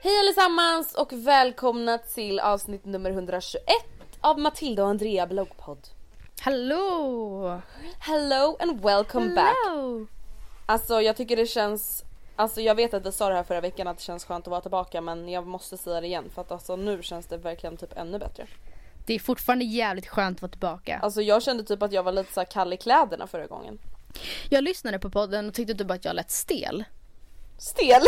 Hej allesammans och välkomna till avsnitt nummer 121 av Matilda och Andrea bloggpodd. Hallå! Hello and welcome back. Hello! Alltså jag tycker det känns, alltså jag vet att vi sa det här förra veckan att det känns skönt att vara tillbaka men jag måste säga det igen för att alltså nu känns det verkligen typ ännu bättre. Det är fortfarande jävligt skönt att vara tillbaka. Alltså jag kände typ att jag var lite så kall i kläderna förra gången. Jag lyssnade på podden och tyckte typ att jag lät stel. Stel!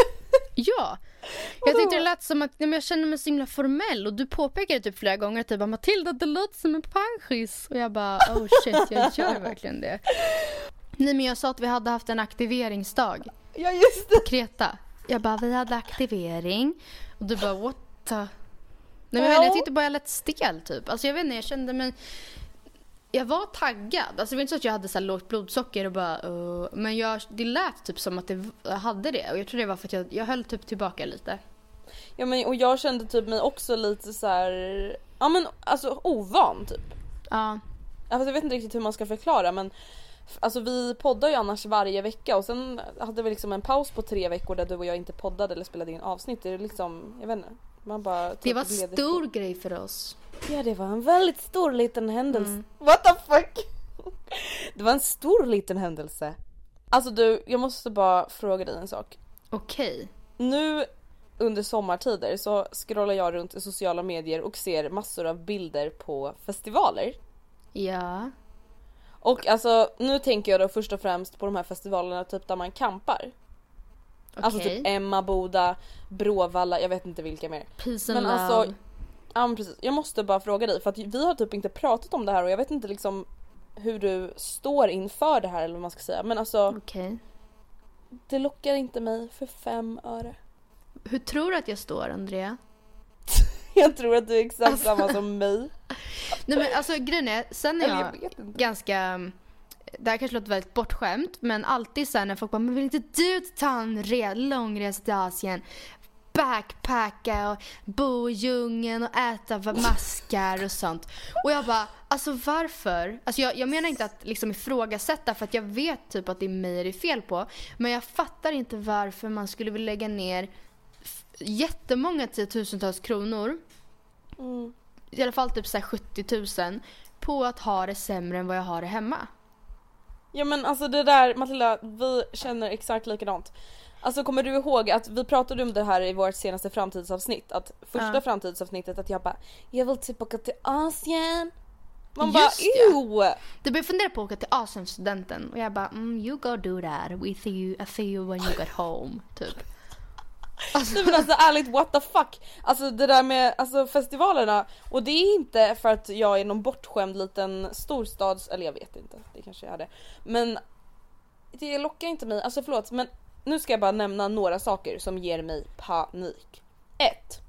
Ja! Jag tyckte det lät som att nej, men jag kände mig så himla formell och du påpekade typ flera gånger typ Matilda det låter som en panschis och jag bara oh shit jag gör verkligen det. Nej men jag sa att vi hade haft en aktiveringsdag ja just det! på Kreta. Jag bara vi hade aktivering och du bara what the... Nej men jag, inte, jag tyckte bara jag lät stel typ. Alltså jag vet inte jag kände mig jag var taggad. Alltså det var inte så att jag hade så här lågt blodsocker och bara uh, Men jag, det lät typ som att det, jag hade det och jag tror det var för att jag, jag höll typ tillbaka lite. Ja men och jag kände typ mig också lite så här, ja men alltså ovan typ. Ja. Alltså, jag vet inte riktigt hur man ska förklara men Alltså vi poddar ju annars varje vecka och sen hade vi liksom en paus på tre veckor där du och jag inte poddade eller spelade in avsnitt. Det är liksom, jag vet inte. Man bara Det var gled stor ifrån. grej för oss. Ja det var en väldigt stor liten händelse. Mm. What the fuck? Det var en stor liten händelse. Alltså du, jag måste bara fråga dig en sak. Okej. Nu under sommartider så scrollar jag runt i sociala medier och ser massor av bilder på festivaler. Ja. Och alltså nu tänker jag då först och främst på de här festivalerna typ där man campar. Alltså typ Emmaboda, Bråvalla, jag vet inte vilka mer. Peace and Men love. alltså, ja men precis. Jag måste bara fråga dig för att vi har typ inte pratat om det här och jag vet inte liksom hur du står inför det här eller vad man ska säga. Men alltså Okej. det lockar inte mig för fem öre. Hur tror du att jag står Andrea? Jag tror att du är exakt Alltså. samma som mig. Nej men alltså grejen är, sen är jag, jag ganska det här kanske låter väldigt bortskämt men alltid sen när folk bara men vill inte du ta en re- långresa till Asien? Backpacka och bo i djungeln och äta maskar och sånt. Och jag bara, alltså varför? Alltså jag, jag menar inte att liksom ifrågasätta för att jag vet typ att det är mig det är fel på. Men jag fattar inte varför man skulle vilja lägga ner jättemånga tiotusentals kronor Mm. i alla fall typ så här 70 000 på att ha det sämre än vad jag har det hemma. Ja men alltså det där Matilda, vi känner exakt likadant. Alltså kommer du ihåg att vi pratade om det här i vårt senaste framtidsavsnitt? Att första Ja. framtidsavsnittet att jag bara Jag vill tillbaka till Asien. Man bara Just ja. ew! Du började fundera på att åka till Asienstudenten och jag bara mm, you go do that. We see you, I see you when you get home. Typ. Nej men alltså ärligt what the fuck. Alltså det där med alltså, festivalerna och det är inte för att jag är någon bortskämd liten storstads, eller jag vet inte, det kanske jag är det. Men det lockar inte mig, alltså förlåt men nu ska jag bara nämna några saker som ger mig panik. 1.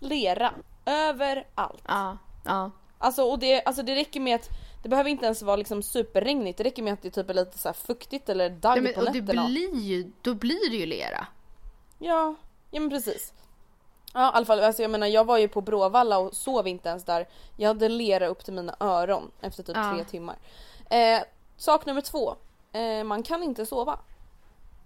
Lera. Överallt. Ja, ja. Alltså, och det, alltså det räcker med att det behöver inte ens vara liksom superregnigt, det räcker med att det typ är lite så här fuktigt eller dagg på och det nätterna. blir ju, då blir det ju lera. Ja, ja men precis. Ja i alla fall, alltså jag menar jag var ju på Bråvalla och sov inte ens där. Jag hade lera upp till mina öron efter typ Ja. tre timmar. Eh, sak nummer två. Eh, man kan inte sova.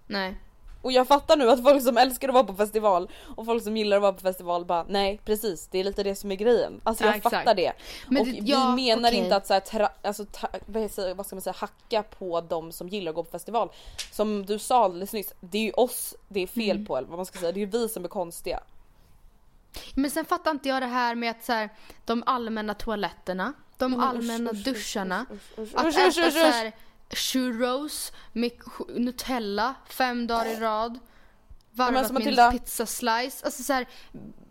Nej. Och jag fattar nu att folk som älskar att vara på festival och folk som gillar att vara på festival bara nej precis det är lite det som är grejen. Alltså jag Ja, fattar det. Men och det- vi ja, menar okej. inte att så här, tra, alltså, ta, vad ska man säga, hacka på de som gillar att gå på festival. Som du sa alldeles nyss, det är ju oss det är fel Mm. på eller vad man ska säga, det är ju vi som är konstiga. Men sen fattar inte jag det här med att så här, de allmänna toaletterna, de allmänna usch, usch, duscharna. usch, usch, Att äta så här churros Nutella fem dagar i rad. Varvat med Matilda- pizza slice. Alltså så här,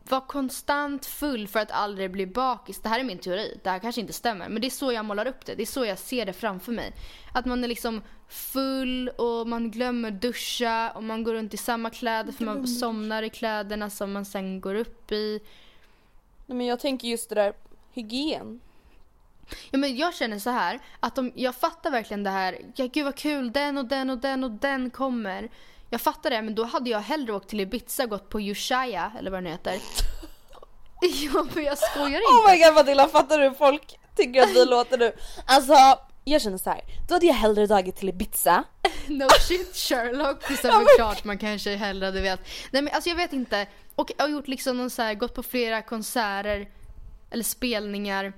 var konstant full för att aldrig bli bakis. Det här är min teori. Det här kanske inte stämmer. Men det är så jag målar upp det. Det är så jag ser det framför mig. Att man är liksom full och man glömmer duscha och man går runt i samma kläder för man somnar i kläderna som man sen går upp i. Nej, men jag tänker just det där hygien. Ja, men jag känner så här att om, jag fattar verkligen det här. Ja, gud vad kul, den och den och den och den kommer. Jag fattar det, men då hade jag hellre åkt till Ibiza och gått på Ushuaia eller vad den heter. ja, men jag skojar inte. Oh my god Matilda fattar du hur folk tycker att vi låter nu? Alltså jag känner så här. då hade jag hellre dragit till Ibiza. No shit Sherlock. Det är väl klart man kanske hellre hade velat. Nej men alltså jag vet inte. Och jag har gjort liksom någon så här, gått på flera konserter eller spelningar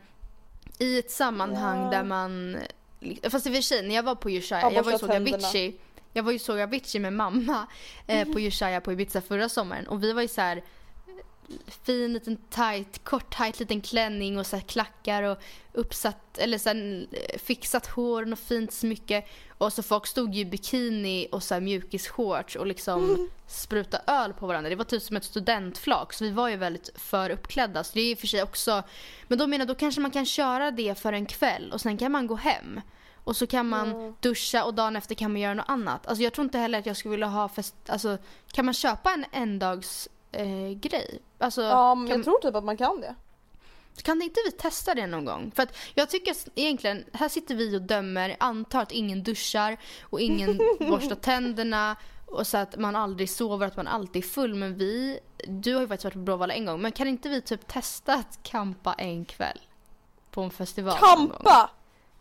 i ett sammanhang där man Fast i och för sig när jag var på Ja, jag var ju såg. Avicii. Jag var ju såg Avicii med mamma eh, på Ushuaia på Ibiza förra sommaren och vi var ju så här fin liten tight, kort tight liten klänning och så klackar och uppsatt eller så här, eh, fixat hår och fint smycke. Och så folk stod ju i bikini och så här mjukisshorts och liksom spruta öl på varandra. Det var typ som ett studentflak så vi var ju väldigt för uppklädda. Så det är och för sig också, men då menar jag, då kanske man kan köra det för en kväll och sen kan man gå hem. Och så kan man duscha och dagen efter kan man göra något annat. Alltså jag tror inte heller att jag skulle vilja ha fest, alltså kan man köpa en endags eh, grej? Alltså, Ja men kan, jag tror typ att man kan det. kan inte vi testa det någon gång? För att jag tycker egentligen, här sitter vi och dömer, antar att ingen duschar och ingen borstar tänderna och så att man aldrig sover, att man alltid är full. Men vi, du har ju faktiskt varit på Bråvalla en gång, men kan inte vi typ testa att kampa en kväll? På en festival? Kampa!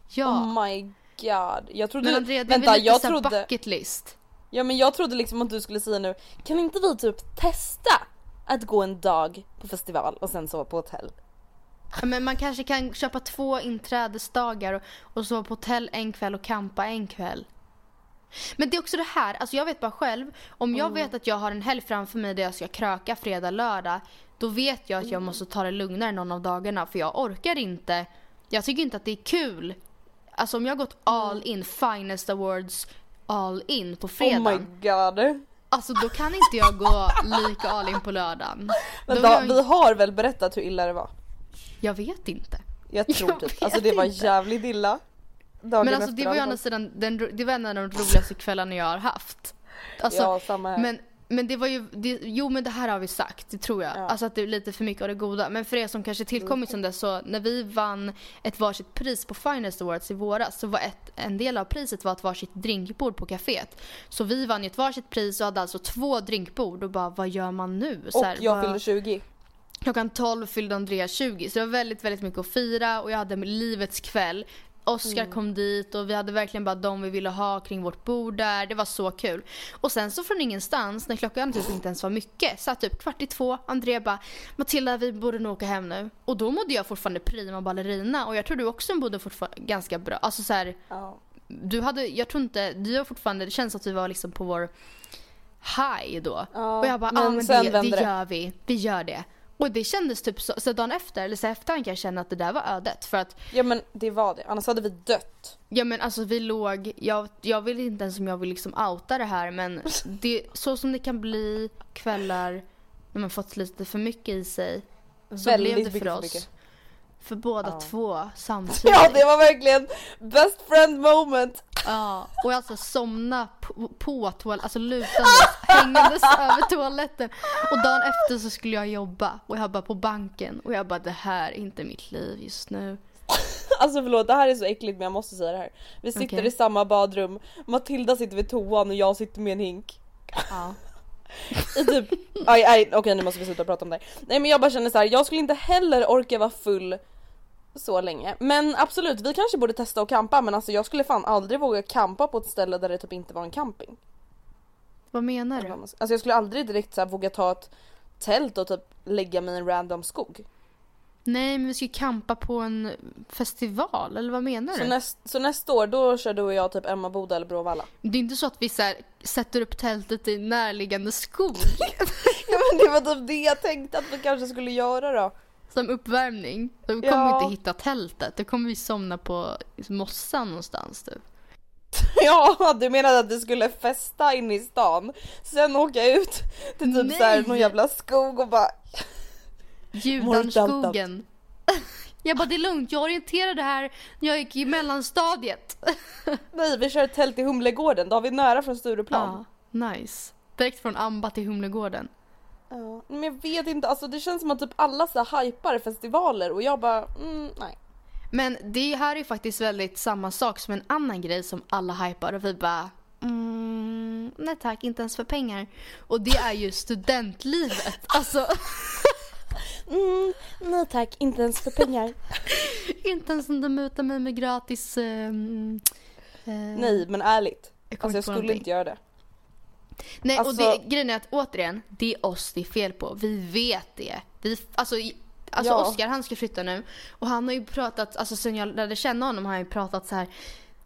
Ja. Oh my god. Jag trodde, men Andrea, det är vänta väl lite jag trodde, bucket list? Ja men jag trodde liksom att du skulle säga nu, kan inte vi typ testa att gå en dag på festival och sen sova på hotell? Ja, Men man kanske kan köpa två inträdesdagar och, och sova på hotell en kväll och kampa en kväll. Men det är också det här, alltså jag vet bara själv, om jag vet att jag har en helg framför mig där jag ska kröka fredag, lördag, då vet jag att jag måste ta det lugnare någon av dagarna för jag orkar inte, jag tycker inte att det är kul. Alltså om jag har gått all in, finest awards, all in på Oh fredag. my god. Alltså då kan inte jag gå lika all in på lördagen. Vänta, jag, vi har väl berättat hur illa det var? jag vet inte. Jag tror Jag typ, alltså det var inte. jävligt illa. Dagen Men alltså det var ju andra sidan den, det var en av de roligaste kvällarna jag har haft. Alltså, Ja samma här. men, men det var ju, det, jo men det här har vi sagt, det tror jag. Ja. Alltså att det är lite för mycket av det goda. Men för er som kanske tillkommit sen dess så när vi vann ett varsitt pris på Finest Awards i våras så var ett, en del av priset var ett varsitt drinkbord på kaféet. Så vi vann ju ett varsitt pris och hade alltså två drinkbord och bara vad gör man nu? Så och här, jag vad- fyllde 20. Klockan 12 fyllde Andrea 20 så det var väldigt, väldigt mycket att fira och jag hade livets kväll. Oscar Mm. kom dit och vi hade verkligen bara de vi ville ha kring vårt bord där. Det var så kul. Och sen så från ingenstans när klockan typ inte ens var mycket, så typ kvart i två, Andrea bara Matilda vi borde nog åka hem nu. Och då mådde jag fortfarande prima ballerina och jag tror du också mådde fortfarande ganska bra. Alltså så här, Ja. du hade, jag tror inte, du var fortfarande, det känns att vi var liksom på vår high då. Ja, och jag bara, men ja men, sen det, vände det det. gör vi, vi gör det. Och det kändes typ så, så dagen efter, eller så efterhand kan jag känna att det där var ödet. För att, Ja men det var det, annars hade vi dött. ja men alltså vi låg, jag, jag vill inte ens om jag vill liksom outa det här men det, så som det kan bli kvällar när man fått lite för mycket i sig. Så Väldigt blev det för för oss. mycket. För båda Ja. två samtidigt. Ja det var verkligen best friend moment. Ja, och jag alltså somna på, på toaletten, alltså lutandes, hängandes över toaletten. Och dagen efter så skulle jag jobba och jag bara på banken och jag bara det här är inte mitt liv just nu. Alltså förlåt det här är så äckligt men jag måste säga det här. Vi sitter Okej. i samma badrum, Matilda sitter vid toan och jag sitter med en hink. Ja. I typ, aj, aj, okej nu måste vi sluta prata om det. Nej men jag bara känner så här, jag skulle inte heller orka vara full så länge. Men absolut, vi kanske borde testa att campa men alltså jag skulle fan aldrig våga campa på ett ställe där det typ inte var en camping. Vad menar du? Alltså jag skulle aldrig direkt så här, våga ta ett tält och typ lägga mig i en random skog. Nej men vi ska ju campa på en festival eller vad menar Så, du? näst, så nästa år då kör du och jag typ Emmaboda eller Bråvalla. Det är inte så att vi så här, sätter upp tältet i närliggande skog Ja men det var typ det jag tänkte att vi kanske skulle göra då. Som uppvärmning. Då kommer Ja. vi inte hitta tältet, då kommer vi somna på mossan någonstans typ. Ja, du menade att du skulle festa in i stan, sen åka ut till typ Nej. såhär någon jävla skog och bara Judarskogen. Jag bara det är lugnt, jag orienterade här när jag gick i mellanstadiet. nej vi kör tält i Humlegården, då har vi nära från Stureplan. Ja, nice. Direkt från Amba till Humlegården. Ja. Men jag vet inte, alltså det känns som att typ alla så här hypar festivaler och jag bara mm, nej. Men det här är faktiskt väldigt samma sak som en annan grej som alla hypar och vi bara mm, nej tack, inte ens för pengar. Och det är ju studentlivet. Alltså Mm, nej tack, inte ens för pengar. inte ens om de mutar mig med gratis... ehm, eh, nej men ärligt. jag Alltså jag inte skulle någonting. inte göra det. Nej och Alltså- det, grejen är att återigen, det är oss det är fel på. Vi vet det. Vi, alltså alltså Ja. Oskar han ska flytta nu och han har ju pratat, alltså sen jag lärde känna honom har han ju pratat så här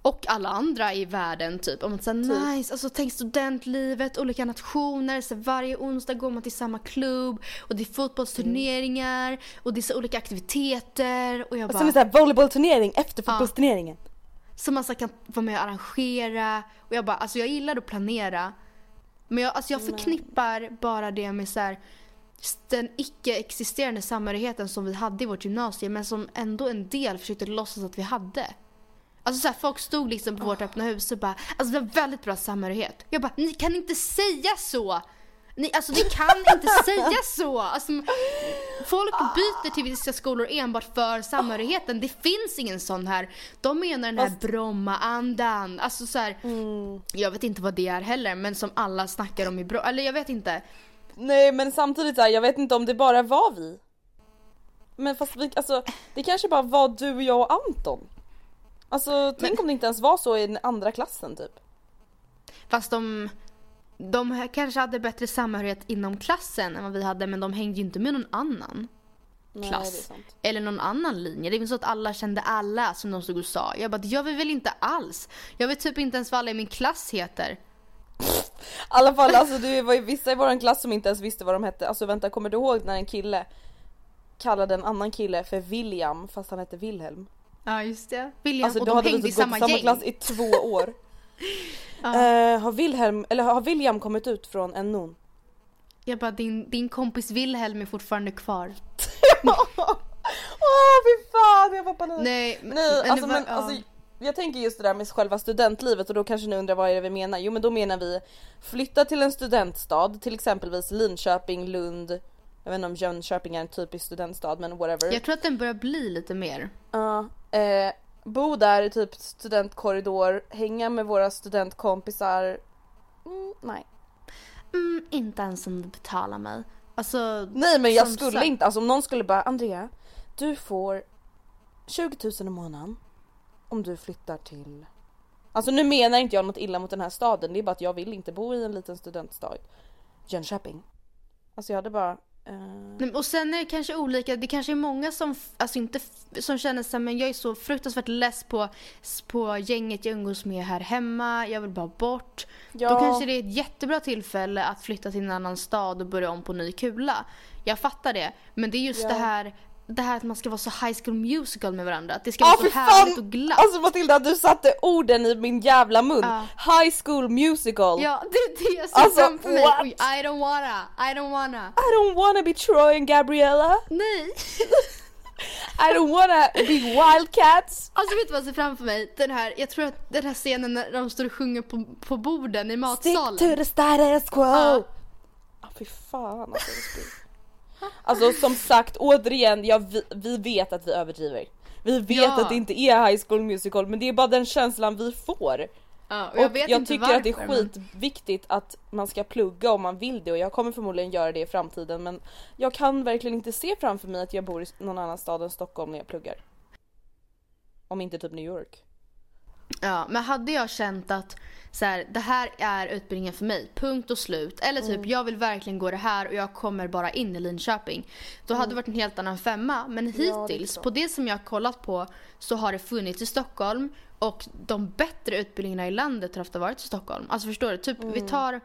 och alla andra i världen typ om att säga Typ. nice, alltså tänk studentlivet, olika nationer, så varje onsdag går man till samma klubb och det är fotbollsturneringar och det är så olika aktiviteter och jag Och bara sen är det såhär volleybollturnering efter fotbollsturneringen. som man så kan vara med och arrangera. Och jag bara, alltså jag gillar att planera. Men jag, alltså jag förknippar bara det med så här, den icke-existerande samhörigheten som vi hade i vårt gymnasium men som ändå en del försökte låtsas att vi hade. Alltså så här, folk stod liksom på vårt öppna hus och bara, alltså det var väldigt bra samhörighet. Jag bara, ni kan inte säga så! Ni, alltså ni kan inte säga så! Alltså, folk byter till vissa skolor enbart för samhörigheten. Det finns ingen sån här. De menar den här Bromma-andan. Alltså så här, jag vet inte vad det är heller men som alla snackar om i Bromma. Eller jag vet inte. Nej men samtidigt så här, jag vet inte om det bara var vi. Men fast vi, alltså det kanske bara var du, jag och Anton. Alltså tänk om det inte ens var så i den andra klassen typ. Fast de, de kanske hade bättre samhörighet inom klassen än vad vi hade men de hängde ju inte med någon annan. Nej, klass. sant. Eller någon annan linje. Det är inte så att alla kände alla som de stod och sa. Jag bara, det gör vi väl inte alls. Jag vet typ inte ens vad alla i min klass heter. I alla fall alltså det var ju vissa i våran klass som inte ens visste vad de hette. Alltså vänta kommer du ihåg när en kille kallade en annan kille för William fast han hette Wilhelm? Ja just det. William Alltså och de vi hängde i typ samma samma gäng. klass i två år. Eh, har Wilhelm, eller har William kommit ut från NO'n? Jag bara, din, din kompis Wilhelm är fortfarande kvar. Åh fy fan jag får panik! Nej, Nej det alltså, var- men, ja. alltså jag tänker just det där med själva studentlivet och då kanske ni undrar vad är det vi menar? Jo men då menar vi flytta till en studentstad, till exempelvis Linköping, Lund, jag vet inte om Jönköping är en typisk studentstad men whatever. Jag tror att den börjar bli lite mer. Ja, eh, bo där i typ studentkorridor, hänga med våra studentkompisar. Mm, nej. Mm, inte ens om du betalar mig. Alltså, Nej men jag skulle sagt. inte, alltså om någon skulle bara Andrea, du får 20 000 i månaden om du flyttar till Alltså nu menar inte jag något illa mot den här staden, det är bara att jag vill inte bo i en liten studentstad. Jönköping. Alltså jag hade bara, Men- Och sen är det kanske olika, det kanske är många som, alltså inte, som känner sig men jag är så fruktansvärt less på, på gänget jag umgås med här hemma, jag vill bara bort. Ja. Då kanske det är ett jättebra tillfälle att flytta till en annan stad och börja om på ny kula. Jag fattar det, men det är just Ja. det här det här att man ska vara så high school musical med varandra. Att det ska Ja vara så härligt och fan! glatt. Alltså Matilda du satte orden i min jävla mun. Ja. High school musical. Ja, det är det jag ser Alltså, framför mig. what? I don't wanna, I don't wanna. I don't wanna be Troy and Gabriella. Nej! I don't wanna be Wildcats. Alltså vet du vad jag ser framför mig? Den här, jag tror att den här scenen när de står och sjunger på, på borden i Stick matsalen. to the status quo. Ja. Ah, fy fan alltså. Alltså som sagt återigen, ja, vi, vi vet att vi överdriver. Vi vet Ja. att det inte är High School Musical men det är bara den känslan vi får. Ja, och Och jag vet jag tycker varför, att det är men- skitviktigt att man ska plugga om man vill det och jag kommer förmodligen göra det i framtiden men jag kan verkligen inte se framför mig att jag bor i någon annan stad än Stockholm när jag pluggar. Om inte typ New York. Ja, men hade jag känt att så här, det här är utbildningen för mig, punkt och slut. Eller typ Mm. jag vill verkligen gå det här och jag kommer bara in i Linköping. Då hade det varit en helt annan femma. Men Mm. det hittills, klart. på det som jag har kollat på så har det funnits i Stockholm. Och de bättre utbildningarna i landet har ofta varit i Stockholm. Alltså förstår du? Typ Mm. vi tar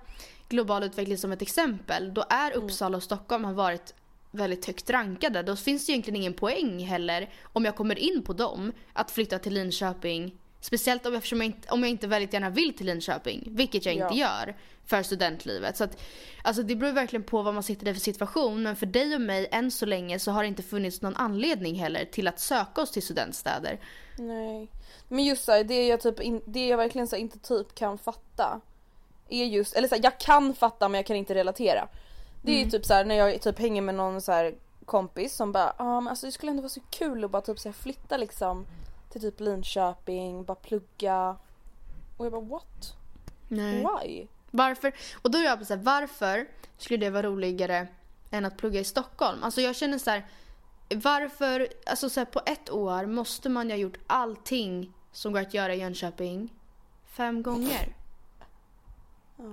global utveckling som ett exempel. Då är Uppsala och Stockholm har varit väldigt högt rankade. Då finns det egentligen ingen poäng heller om jag kommer in på dem att flytta till Linköping. Speciellt om, eftersom jag inte, om jag inte väldigt gärna vill till Linköping, vilket jag inte gör för studentlivet. Så att, alltså det beror verkligen på vad man sitter i för situation. Men för dig och mig än så länge så har det inte funnits någon anledning heller till att söka oss till studentstäder. Nej. Men just såhär, det jag typ in, det jag verkligen så här inte typ kan fatta är just, eller såhär, jag kan fatta men jag kan inte relatera. Det är ju typ såhär när jag typ hänger med någon så här kompis som bara ja men alltså det skulle ändå vara så kul att bara typ så här, flytta liksom till typ Linköping, bara plugga. Och jag bara what? Nej. Why? Varför? Och då är jag så här, varför skulle det vara roligare än att plugga i Stockholm? Alltså jag känner så här, varför, alltså så här, på ett år måste man ju ha gjort allting som går att göra i Jönköping fem gånger.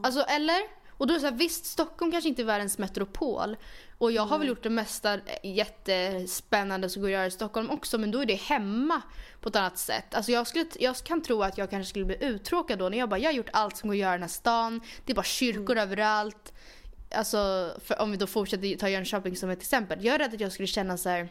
Alltså eller? Och då är så här, visst Stockholm kanske inte är världens metropol. Och jag har väl gjort det mesta jättespännande som går att göra i Stockholm också. Men då är det hemma på ett annat sätt. Alltså jag, skulle, jag kan tro att jag kanske skulle bli uttråkad då när jag bara, jag har gjort allt som går att göra i den här stan. Det är bara kyrkor överallt. Alltså för, om vi då fortsätter ta Jönköping som ett exempel. Jag är rädd att jag skulle känna så här.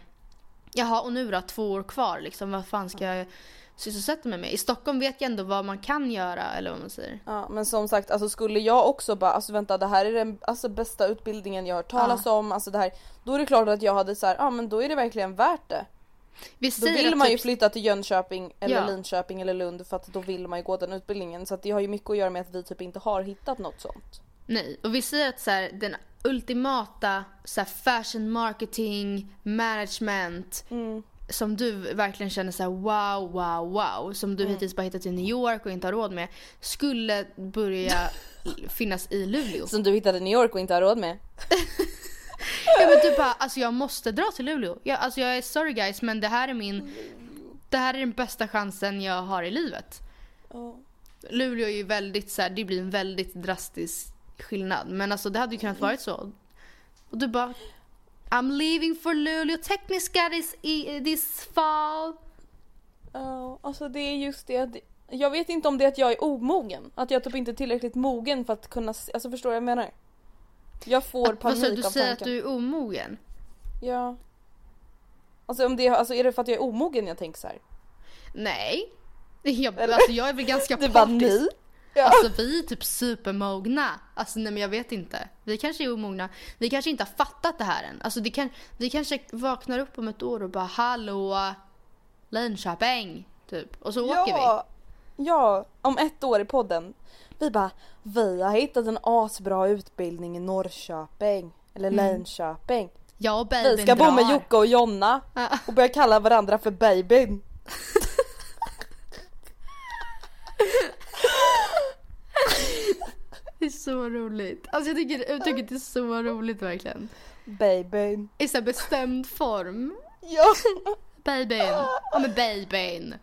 Jaha och nu då två år kvar liksom. Vad fan ska jag sysselsätta mig med? I Stockholm vet jag ändå vad man kan göra eller vad man säger. Ja men som sagt alltså skulle jag också bara alltså vänta det här är den alltså, bästa utbildningen jag har hört talas om alltså det här då är det klart att jag hade så här, ja men då är det verkligen värt det. Vi Då vill man typ- ju flytta till Jönköping eller Ja. Linköping eller Lund för att då vill man ju gå den utbildningen så det har ju mycket att göra med att vi typ inte har hittat något sånt. Nej, och vi säger att så här, den ultimata så här, fashion marketing, management som du verkligen känner så här, wow, wow, wow som du hittills bara hittat i New York och inte har råd med skulle börja finnas i Luleå. Som du hittade i New York och inte har råd med. Ja, men du bara, alltså jag måste dra till Luleå. Jag, alltså jag är sorry guys men det här är min, det här är den bästa chansen jag har i livet. Luleå är ju väldigt så här, det blir en väldigt drastisk skillnad. Men alltså det hade ju kunnat varit så. Och du bara I'm leaving for Luleå tekniska this, i, this fall. Ja, alltså det är just det att jag vet inte om det är att jag är omogen. Att jag typ inte är tillräckligt mogen för att kunna, se- alltså förstår du vad jag menar? Jag får Vad panik sa du? Av säger tanken. att du är omogen? Ja. Alltså om det, alltså är det för att jag är omogen jag tänker så här? Nej. Jag, alltså jag är väl ganska Du bara partisk. nej. Ja. Alltså vi är typ supermogna. Alltså nej men jag vet inte. Vi kanske är omogna. Vi kanske inte har fattat det här än. Alltså det kan, vi kanske vaknar upp om ett år och bara hallå Linköping. Typ. Och så åker vi. ja. Ja, om ett år i podden. Vi bara, vi har hittat en asbra utbildning i Norrköping. Eller Linköping. Jag och babyn Vi ska bo med drar. Jocke och Jonna. Ja. Och börja kalla varandra för babyn. Det är så roligt. Alltså jag tycker, det är så roligt verkligen. Babyn. I så bestämd form. Ja. Babyn. Ja men babyn.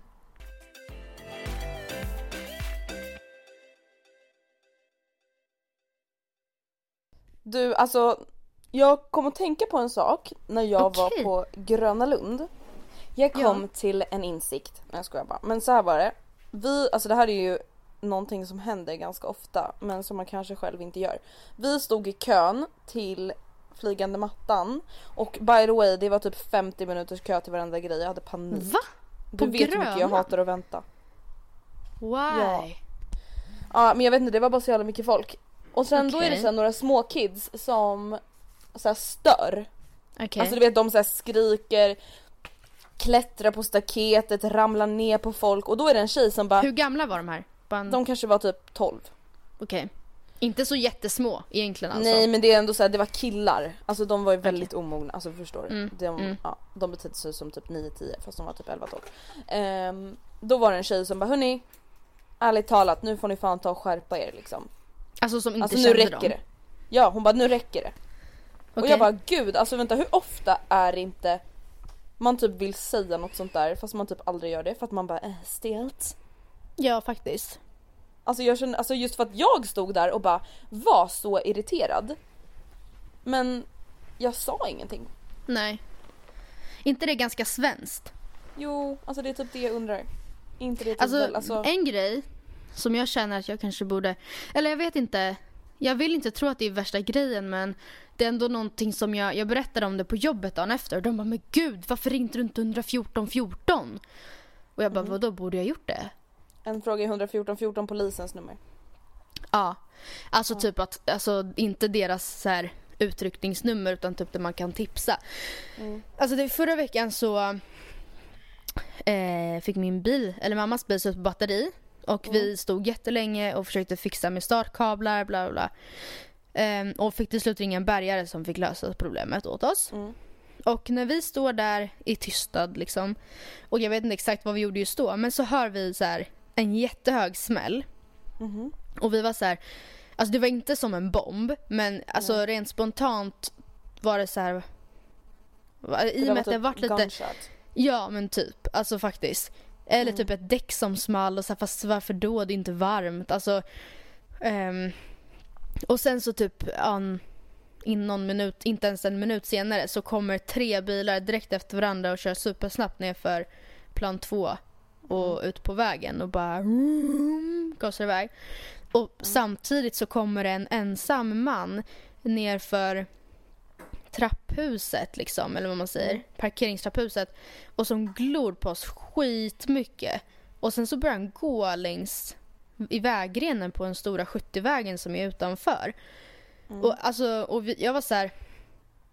Du alltså Jag kom att tänka på en sak när jag Okej. var på Gröna Lund. Jag kom Ja. till en insikt, nej jag skojar bara. Men så här var det. Vi, alltså det här är ju någonting som händer ganska ofta men som man kanske själv inte gör. Vi stod i kön till flygande mattan och by the way det var typ 50 minuters kö till varenda grej, jag hade panik. Va? Du På vet hur mycket jag Gröna? hatar att vänta. Why? Ja men jag vet inte, det var bara så jävla mycket folk. Och sen då är det så några små kids som så här stör. Okej. Alltså du vet de så skriker, klättrar på staketet, ramlar ner på folk och då är det en tjej som bara, Hur gamla var de här? En... de kanske var typ 12. Okej. Inte så jättesmå egentligen alltså? Nej men det är ändå så här, det var killar, alltså de var ju väldigt omogna, alltså förstår du? Mm, De, mm. Ja, de betedde sig som typ 9-10 fast de var typ 11-12. Ehm, då var det en tjej som bara hörni, ärligt talat nu får ni fan ta och skärpa er liksom. Alltså som inte Alltså nu kände räcker dem? det. Ja hon bara nu räcker det. Och Okej. jag bara gud alltså vänta hur ofta är det inte man typ vill säga något sånt där fast man typ aldrig gör det för att man bara äh, stelt. Ja faktiskt. Alltså jag känner, alltså just för att jag stod där och bara var så irriterad. Men jag sa ingenting. Nej. inte det ganska svenskt? Jo, alltså det är typ det jag undrar. Inte det typ Alltså, väl, alltså en grej som jag känner att jag kanske borde, eller jag vet inte, jag vill inte tro att det är värsta grejen men det är ändå någonting som jag, jag berättade om det på jobbet dagen efter och de bara men gud varför ringde du inte 114 14? Och jag bara Mm. vadå borde jag gjort det? En fråga är 114 14 polisens nummer. Ja. Alltså typ att, alltså inte deras så här utryckningsnummer utan typ där man kan tipsa. Mm. Alltså det, förra veckan så eh, fick min bil, eller mammas bil slut på batteri. Och vi stod jättelänge och försökte fixa med startkablar bla bla. Ehm, och fick till slut ringa en bärgare som fick lösa problemet åt oss. Mm. Och när vi står där i tystnad liksom. Och jag vet inte exakt vad vi gjorde just då. Men så hör vi så här en jättehög smäll. Mhm. Och vi var så här, alltså det var inte som en bomb men alltså rent spontant var det så här. I och med att det varit lite, gunshot. ja men typ, alltså faktiskt. Eller Mm. typ ett däck som small och så här, fast varför då? Det är inte varmt. Alltså, ehm, och sen så typ an, in någon minut, inte ens en minut senare så kommer tre bilar direkt efter varandra och kör supersnabbt ner för plan två och ut på vägen och bara gasar iväg. Och samtidigt så kommer det en ensam man nerför trapphuset liksom, eller vad man säger, parkeringstrapphuset och som glor på oss skitmycket. Och sen så börjar han gå längs i vägrenen på den stora 70-vägen som är utanför. Och alltså, och vi, jag var så här.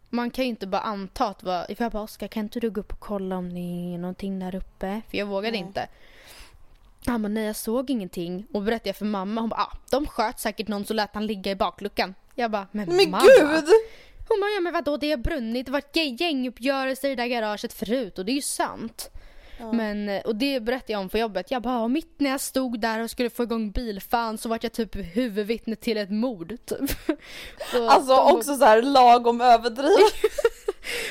Man kan ju inte bara anta att vad, för jag bara Oskar kan inte du gå upp och kolla om det är någonting där uppe? För jag vågade Nej. inte. Han bara nej jag såg ingenting. Och berättade jag för mamma, hon bara ah, de sköt säkert någon så lät han ligga i bakluckan. Jag bara men, Men mamma. gud! Hon bara ja men vadå det har brunnit, det har varit gäng- gänguppgörelser i det där garaget förut och det är ju sant. Men, eh, och det berättade jag om på jobbet. Jag bara, mitt när jag stod där och skulle få igång bilfan så vart jag typ huvudvittne till ett mord. Typ. Och Alltså de, också så här lagom överdrivet.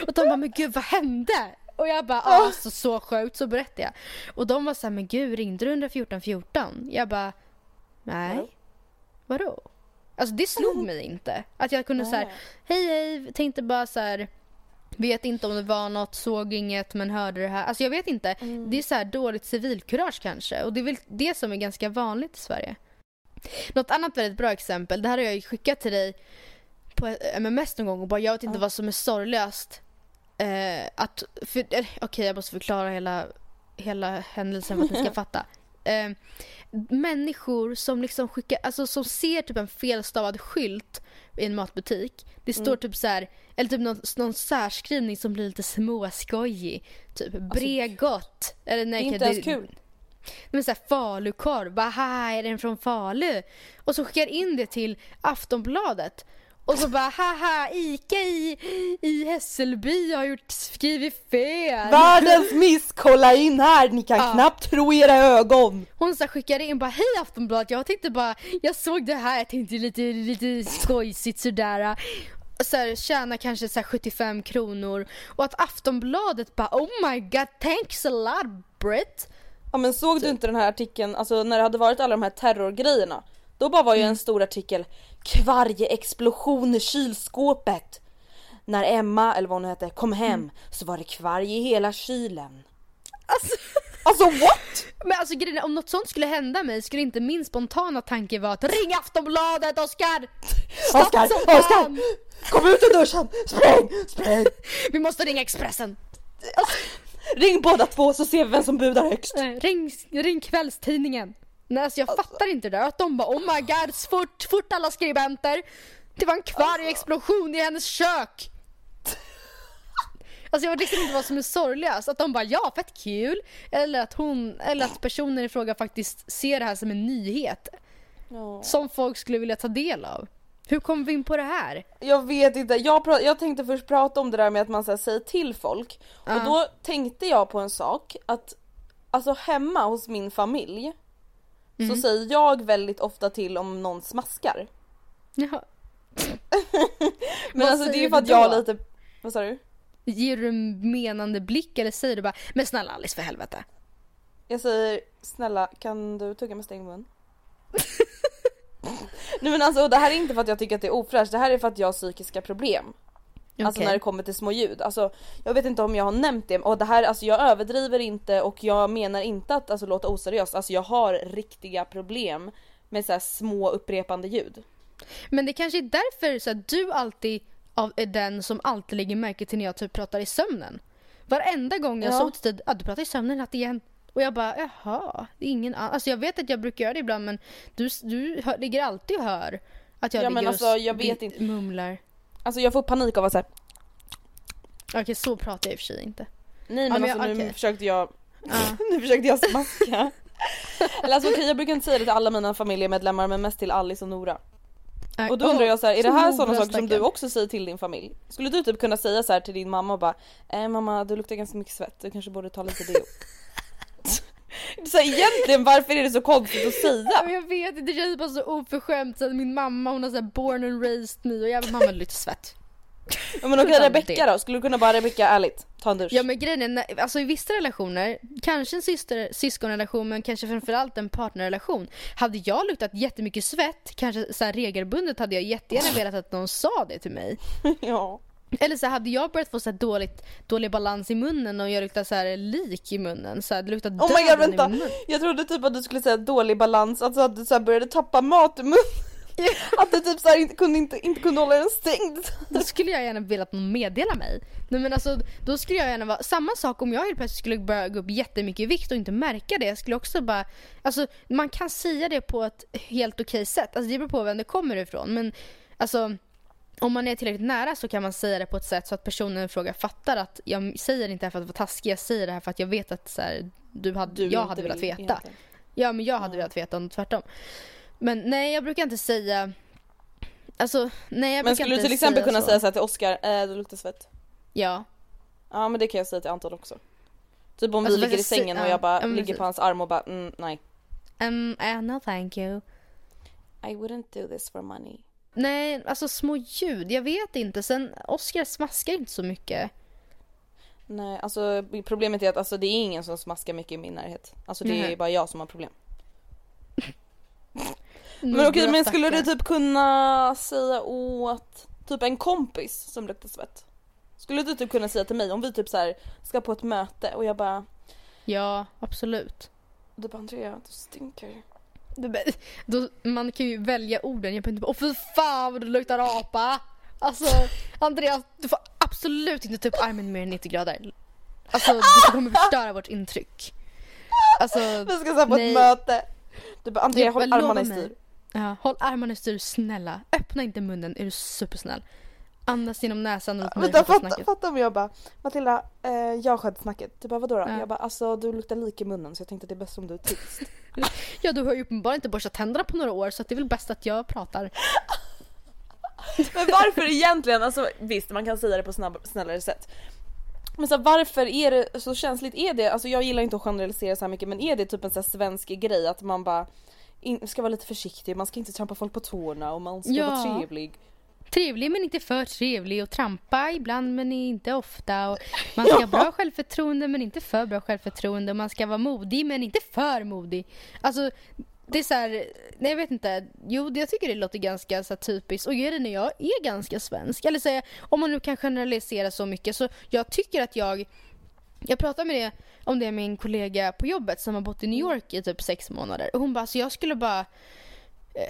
Och de bara, men gud vad hände? Och jag bara, ah, alltså så sjukt, så berättade jag. Och de var så här, men gud ringde du 114 14? Jag bara, nej. Nej. Vadå? Alltså det slog mig inte. Att jag kunde så här, hej hej, tänkte bara så här. Vet inte om det var något, såg inget men hörde det här. Alltså jag vet inte. Det är så här dåligt civilkurage kanske. Och det är väl det som är ganska vanligt i Sverige. Något annat väldigt bra exempel, det här har jag skickat till dig på MMS någon gång och bara jag vet inte vad som är sorgligast. Eh, att, för, eh, okej jag måste förklara hela, hela händelsen för att ni ska fatta. Eh, människor som liksom skickar, alltså som ser typ en felstavad skylt i en matbutik. Det står typ så här, eller typ någon, någon särskrivning som blir lite småskojig. Typ Bregott. Eller nej, Det är inte det- ens kul. men såhär falukorv, bara är den från Falu? Och så skickar in det till Aftonbladet. Och så bara haha ICA i, i Hässelby har gjort, skrivit fel. Världens miss, kolla in här, ni kan Ja. knappt tro era ögon. Hon så skickade in bara hej Aftonbladet, jag tänkte bara, jag såg det här, jag tänkte lite, lite skojsigt sådär. Så här, tjäna kanske så här 75 kronor och att Aftonbladet bara oh my god thanks a lot Britt. Ja men såg du inte den här artikeln, alltså när det hade varit alla de här terrorgrejerna? Då bara var ju Mm. en stor artikel, kvarje explosion i kylskåpet. när Emma, eller vad hon hette, kom hem så var det kvarg i hela kylen. Alltså, Alltså what? men alltså grejen är, om något sånt skulle hända mig skulle inte min spontana tanke vara att ring Aftonbladet Oskar! Oskar, Oskar! Kom ut ur duschen! Spräng! Spräng! Vi måste ringa Expressen! Ring båda två så ser vi vem som budar högst. Nej, ring, ring kvällstidningen. Nej alltså jag fattar inte det där. Att de bara oh my god, fort, fort alla skribenter. Det var en kvargexplosion i hennes kök. Alltså jag vet liksom inte vad som är sorgligast. Att de bara ja, fett kul. Eller att hon, eller att personen i fråga faktiskt ser det här som en nyhet. Ja. Som folk skulle vilja ta del av. Hur kom vi in på det här? Jag vet inte, jag, jag tänkte först prata om det där med att man så här, säger till folk. Ja. Och då tänkte jag på en sak att alltså hemma hos min familj så säger jag väldigt ofta till om någon smaskar. Ja. Men alltså det är ju för att jag har lite, vad sa du? Ger du en menande blick eller säger du bara men snälla Alice för helvete. Jag säger snälla kan du tugga med stängd mun? Nej men alltså det här är inte för att jag tycker att det är ofräscht, det här är för att jag har psykiska problem. Alltså Okej. när det kommer till små ljud. Alltså, jag vet inte om jag har nämnt det och det här, alltså jag överdriver inte och jag menar inte att alltså, låta oseriöst. Alltså jag har riktiga problem med så här små upprepande ljud. Men det kanske är därför så att du alltid av- är den som alltid lägger märke till när jag typ pratar i sömnen. Varenda gång jag Ja. sovit tid, ah, du pratar i sömnen natt igen. Och jag bara jaha, det är ingen annan. Alltså jag vet att jag brukar göra det ibland men du, du hör, ligger alltid och hör att jag Ja, men ligger alltså, och jag vet inte. mumlar. Alltså jag får panik av att säga Okej så pratar jag i och för sig inte. nej men, men alltså jag- nu försökte jag, Ja. nu försökte jag smaska. Eller alltså okej jag brukar inte säga det till alla mina familjemedlemmar men mest till Alice och Nora. Och då undrar jag så här, är det här sådana saker som du också säger till din familj? Skulle du typ kunna säga så här till din mamma och bara eh, mamma du luktar ganska mycket svett, du kanske borde ta lite deo. Så här, egentligen varför är det så konstigt att säga? jag vet inte, det känns bara så oförskämt. Så min mamma hon har så här born and raised me och jag bara mamma lite svett. Ja, men okej Rebecca då, skulle du kunna bara Rebecca ärligt, ta en dusch? Ja men grejen är, alltså i vissa relationer, kanske en syster, syskonrelation men kanske framförallt en partnerrelation. Hade jag luktat jättemycket svett, kanske så regelbundet hade jag jättegärna velat att någon sa det till mig. ja. Eller så hade jag börjat få så dåligt, dålig balans i munnen och jag luktar så här lik i munnen, så här, det luktar Oh my god i vänta, min mun. jag trodde typ att du skulle säga dålig balans, alltså att du så började tappa mat i munnen. Att du typ så här inte kunde, inte, inte kunde hålla den stängd. Då skulle jag gärna vilja att någon meddelar mig. Nej men alltså, då skulle jag gärna vara, samma sak om jag helt plötsligt skulle börja gå upp jättemycket i vikt och inte märka det. Jag skulle också bara, alltså man kan säga det på ett helt okej sätt. Alltså det beror på vem det kommer ifrån. Men alltså om man är tillräckligt nära så kan man säga det på ett sätt så att personen i fråga fattar att jag säger inte det här för att vara taskig, jag säger det här för att jag vet att så här, du hade, Du jag inte hade velat veta. egentligen. Ja men jag hade velat veta om tvärtom. Men nej jag brukar inte säga Alltså nej jag Men brukar skulle du inte till exempel kunna så. säga så här till Oscar, eh, du luktar svett? Ja. Ja men det kan jag säga till Anton också. Typ om Alltså, vi ligger i sängen och jag bara men ligger på hans arm och bara mm, nej. Um, uh, no thank you. I wouldn't do this for money. Nej, alltså små ljud. Jag vet inte. Sen Oscar smaskar inte så mycket. Nej alltså problemet är att alltså, det är ingen som smaskar mycket i min närhet. Alltså det är Nej. bara jag som har problem. Men okej men skulle du typ kunna säga åt typ en kompis som luktar svett? Skulle du typ kunna säga till mig om vi typ så här ska på ett möte och jag bara Ja, absolut. du bara Andrea du stinker. Då, man kan ju välja orden. Jag behöver inte bara, åh fy fan vad du luktar apa. Alltså Andreas, du får absolut inte ta upp armen mer än 90 grader. Alltså du kommer förstöra vårt intryck. Alltså, Vi ska så på nej. ett möte. Du bara Andrea håll armarna i styr. Ja, håll armarna i styr snälla. Öppna inte munnen, är du supersnäll. Andas genom näsan och Vänta fatta, om jag bara Matilda, eh, jag sköter snacket. Du bara vadå då? Ja. Jag bara alltså du luktar lik i munnen så jag tänkte att det är bäst om du är tyst. Ja, du har ju uppenbarligen inte borstat tänderna på några år så att det är väl bäst att jag pratar. Men varför egentligen? Alltså visst man kan säga det på snabb, snällare sätt. Men så här, varför är det så känsligt? Är det, alltså jag gillar inte att generalisera så här mycket men är det typ en så svensk grej att man bara in, ska vara lite försiktig, man ska inte trampa folk på tårna och man ska Ja. vara trevlig. Trevlig men inte för trevlig och trampa ibland men inte ofta. Och man ska ha bra självförtroende men inte för bra självförtroende. Och man ska vara modig men inte för modig. Alltså det är så här, nej jag vet inte. Jo, det- jag tycker det låter ganska så här, typiskt. Och grejen är jag är ganska svensk. Eller säga, om man nu kan generalisera så mycket. Så jag tycker att jag, jag pratade med det, om det med min kollega på jobbet som har bott i New York i typ sex månader. Och hon bara, så jag skulle bara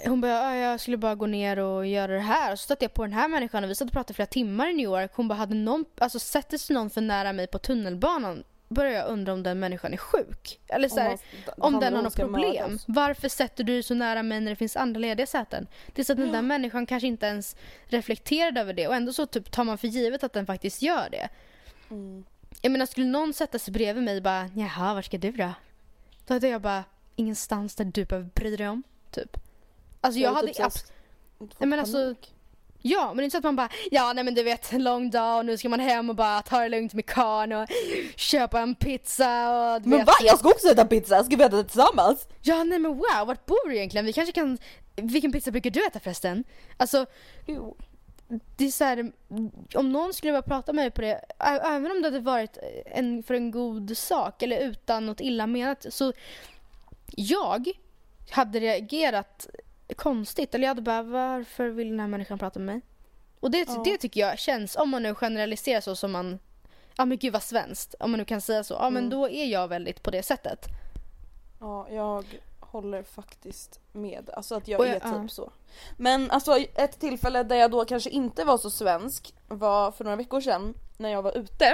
hon bara, "Ja, jag skulle bara gå ner och göra det här. Så stötte jag på den här människan och vi satt och pratade flera timmar i New York. Hon bara, hade någon, alltså sätter sig någon för nära mig på tunnelbanan börjar jag undra om den människan är sjuk. Eller så här, om han den har något problem. Varför sätter du dig så nära mig när det finns andra lediga säten? Det är så att den där människan kanske inte ens reflekterade över det och ändå så typ tar man för givet att den faktiskt gör det. Mm. Jag menar skulle någon sätta sig bredvid mig och bara jaha var ska du då? Då hade jag bara ingenstans där du behöver bry dig om. Typ. Alltså jag, Jag hade typ såhär abs- Nej, men alltså. Ja, men det är inte så att man bara ja nej men du vet en lång dag och nu ska man hem och bara ta det lugnt med karln och köpa en pizza och du Men vet. va? Jag ska också äta pizza, ska vi äta det tillsammans? Ja nej men wow, vart bor du egentligen? Vi kanske kan... Vilken pizza brukar du äta förresten? Alltså, Jo. det är så här, om någon skulle bara prata med mig på det, även om det hade varit en, för en god sak eller utan något illa menat, så jag hade reagerat konstigt. Eller jag hade bara, varför vill den här människan prata med mig? Och det, Ja. det tycker jag känns, om man nu generaliserar så som man, ja men gud vad svenskt, om man nu kan säga så, ja men Mm. då är jag väldigt på det sättet. Ja, jag håller faktiskt med. Alltså att jag Och är jag- typ ja. så. Men alltså ett tillfälle där jag då kanske inte var så svensk var för några veckor sedan när jag var ute.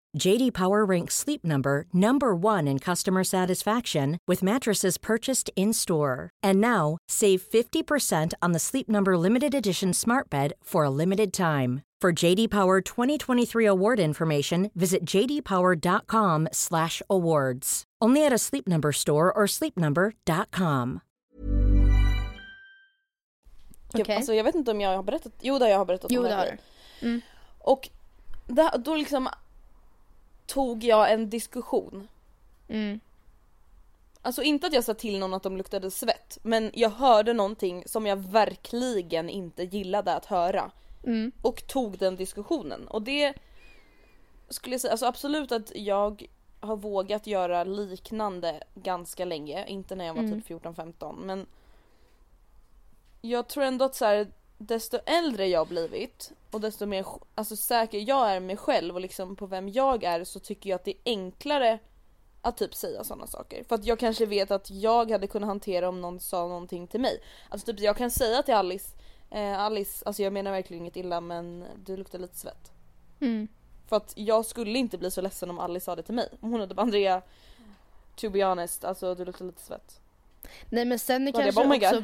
JD Power ranks Sleep Number number 1 in customer satisfaction with mattresses purchased in-store. And now, save 50% on the Sleep Number limited edition Smart Bed for a limited time. For JD Power 2023 award information, visit jdpower.com/awards. Only at a Sleep Number store or sleepnumber.com. Jag, Okej. alltså, jag vet inte om jag har berättat, jo det har jag har berättat Jo om det har här. Mm. Och där, då liksom tog jag en diskussion. Mm. Alltså inte att jag sa till någon att de luktade svett, men jag hörde någonting som jag verkligen inte gillade att höra. Mm. Och tog den diskussionen. Och det skulle jag säga, alltså absolut att jag har vågat göra liknande ganska länge, inte när jag var Mm. typ 14-15 men jag tror ändå att så här, desto äldre jag blivit och desto mer alltså, säker jag är mig själv och liksom på vem jag är så tycker jag att det är enklare att typ säga sådana saker. För att jag kanske vet att jag hade kunnat hantera om någon sa någonting till mig. Alltså typ jag kan säga till Alice, eh, Alice, alltså jag menar verkligen inget illa men du luktar lite svett. Mm. För att jag skulle inte bli så ledsen om Alice sa det till mig. Om hon hade bara Andrea, to be honest, alltså du luktar lite svett. Nej men sen är kanske bara, oh my också?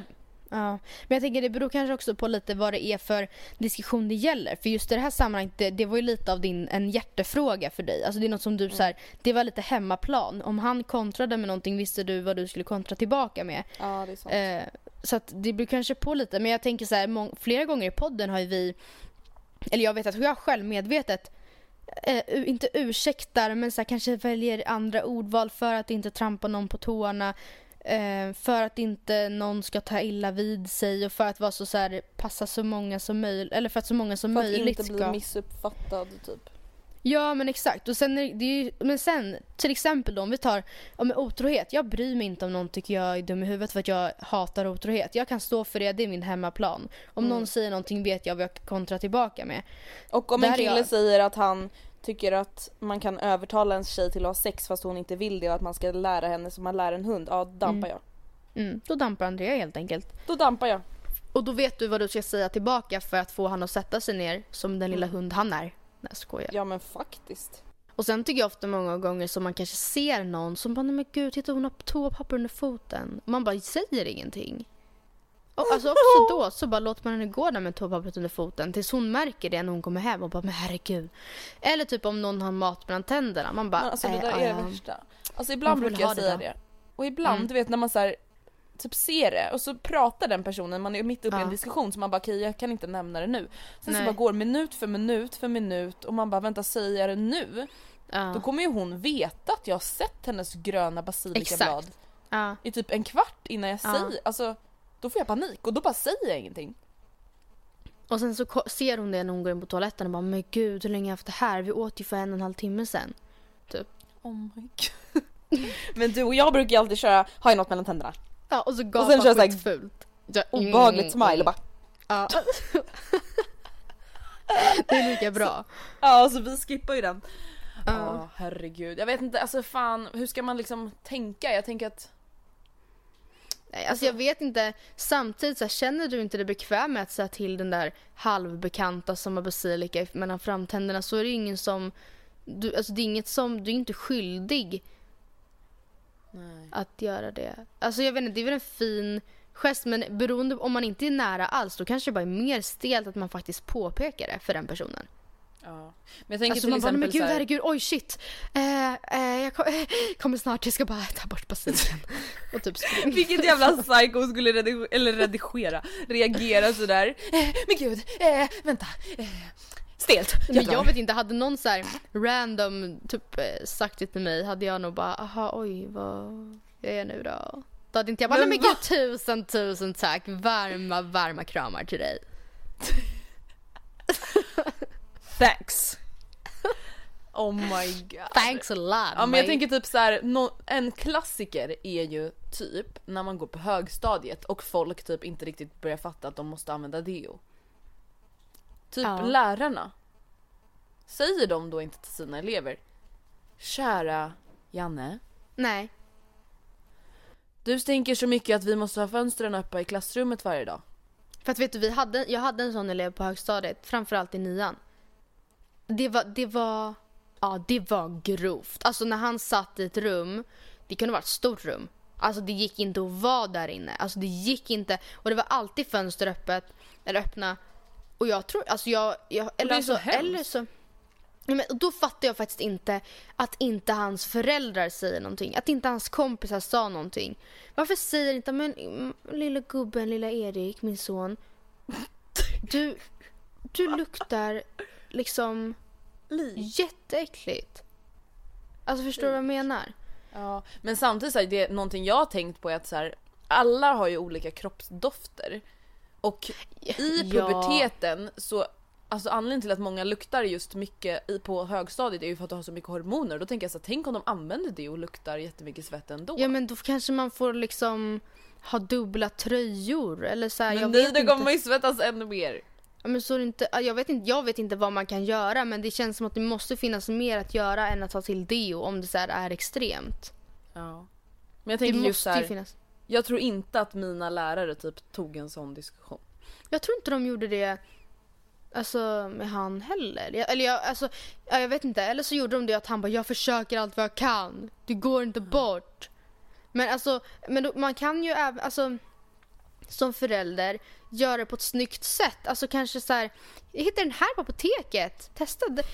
Ja, men jag tänker det beror kanske också på lite vad det är för diskussion det gäller. För just i det här sammanhanget, det, det var ju lite av din, en hjärtefråga för dig. Alltså det är något som du så här, det var lite hemmaplan. Om han kontrade med någonting visste du vad du skulle kontra tillbaka med. Ja det är sant. Eh, så att det beror kanske på lite. Men jag tänker så här, mång- flera gånger i podden har ju vi, eller jag vet att jag själv medvetet eh, u- inte ursäktar men så här, kanske väljer andra ordval för att inte trampa någon på tårna. Eh, för att inte någon ska ta illa vid sig och för att vara så, så här, passa så många som möjligt. Eller för att så många som För att möjligt inte bli ska... missuppfattad typ. Ja men exakt. Och sen, är det ju, men sen till exempel då om vi tar om otrohet. Jag bryr mig inte om någon tycker jag är dum i huvudet för att jag hatar otrohet. Jag kan stå för det, det är min hemmaplan. Om Mm. någon säger någonting vet jag vad jag kan kontra tillbaka med. Och om en Där är kille jag- säger att han tycker att man kan övertala en tjej till att ha sex fast hon inte vill det och att man ska lära henne som man lär en hund, ja dampar jag. Mm, då dampar Andrea helt enkelt. Då dampar jag. Och då vet du vad du ska säga tillbaka för att få han att sätta sig ner som den lilla Mm. hund han är. Nej jag skojar. Ja men faktiskt. Och sen tycker jag ofta många gånger som man kanske ser någon som bara nej men gud titta hon har toapapper under foten. Man bara säger ingenting. Och alltså också då så bara låter man henne gå där med toapappret under foten tills hon märker det när hon kommer hem och bara men herregud. Eller typ om någon har mat mellan tänderna. Man bara Men alltså det äh, där ja, är ja. det värsta. Alltså ibland brukar jag det säga då. det. Och ibland Mm. du vet när man så här, typ ser det och så pratar den personen, man är mitt uppe i en Ja. diskussion så man bara okej jag kan inte nämna det nu. Sen så Nej. bara går minut för minut för minut och man bara vänta säger jag det nu? Ja. Då kommer ju hon veta att jag har sett hennes gröna basilikablad Exakt. Ja. i typ en kvart innan jag Ja. säger, alltså då får jag panik och då bara säger jag ingenting. Och sen så ser hon det när hon går in på toaletten och bara men gud hur länge har jag haft det här? Vi åt ju för en och en halv timme sen. Oh my god. Men du och jag brukar ju alltid köra, har jag något mellan tänderna? Ja och så Och gapar sen kör så skitfult. Obehagligt mm, smile och bara Ja. det är lika bra. Ja alltså vi skippar ju den. Ja Ja. herregud, jag vet inte, alltså fan hur ska man liksom tänka? Jag tänker att Alltså jag vet inte, samtidigt så här, känner du inte dig bekväm med att säga till den där halvbekanta som har basilika mellan framtänderna så är det ingen som, du, alltså det är inget som, du är inte skyldig Nej. att göra det. Alltså jag vet inte, det är väl en fin gest men beroende om man inte är nära alls då kanske det bara är mer stelt att man faktiskt påpekar det för den personen. Ja. Men jag Alltså man bara, men gud här, herregud, oj shit. Eh, eh, jag kom, eh, kommer snart, jag ska bara ta bort basilikan. Och typ springa. Vilket jävla psycho skulle redigera, eller redigera, reagera sådär. Eh, men gud, eh, vänta. Eh, stelt. Jag jag vet inte, hade någon så här random typ eh, sagt det till mig hade jag nog bara aha oj vad jag nu då? Då hade inte jag bara Men men gud tusen tusen tack varma varma kramar till dig. Thanks. Oh my god. Thanks a lot Ja men jag tänker typ så här, nå- en klassiker är ju typ när man går på högstadiet och folk typ inte riktigt börjar fatta att de måste använda deo. Typ Ja. lärarna. Säger de då inte till sina elever? Kära Janne, Nej. du stinker så mycket att vi måste ha fönstren öppna i klassrummet varje dag. För att vet du, vi hade, jag hade en sån elev på högstadiet, framförallt i nian. Det var, det var, ja det var grovt. Alltså när han satt i ett rum, det kunde vara ett stort rum. Alltså det gick inte att vara där inne. Alltså det gick inte. Och det var alltid fönster öppet, eller öppna. Och jag tror, alltså jag, jag eller, så alltså, hemskt. eller så Ja, men då fattar jag faktiskt inte att inte hans föräldrar säger någonting. Att inte hans kompisar sa någonting. Varför säger inte men mm, lilla gubben, lilla Erik, min son. Du, du luktar liksom jätteäckligt. Alltså förstår du vad jag menar? Ja, men samtidigt så här, det är någonting jag har tänkt på är att så här, alla har ju olika kroppsdofter. Och i Ja. puberteten så, alltså anledningen till att många luktar just mycket i, på högstadiet är ju för att de har så mycket hormoner. Då tänker jag så här, tänk om de använder det och luktar jättemycket svett ändå. Ja men då kanske man får liksom ha dubbla tröjor eller så här, men jag nej, vet då kommer man ju svettas ännu mer. Men så det inte, ja, jag, vet inte, jag vet inte vad man kan göra men det känns som att det måste finnas mer att göra än att ta till deo om det så är extremt. Ja. Men jag Det tänker just så måste här, finnas. jag tror inte att mina lärare typ tog en sån diskussion. Jag tror inte de gjorde det alltså, med han heller. Jag, eller jag, alltså, ja, jag vet inte. Eller så gjorde de det att han bara jag försöker allt vad jag kan. Det går inte bort. Men alltså, men då, man kan ju även, alltså som förälder göra det på ett snyggt sätt. Alltså kanske så här, jag hittade den här på apoteket. Testa. Den,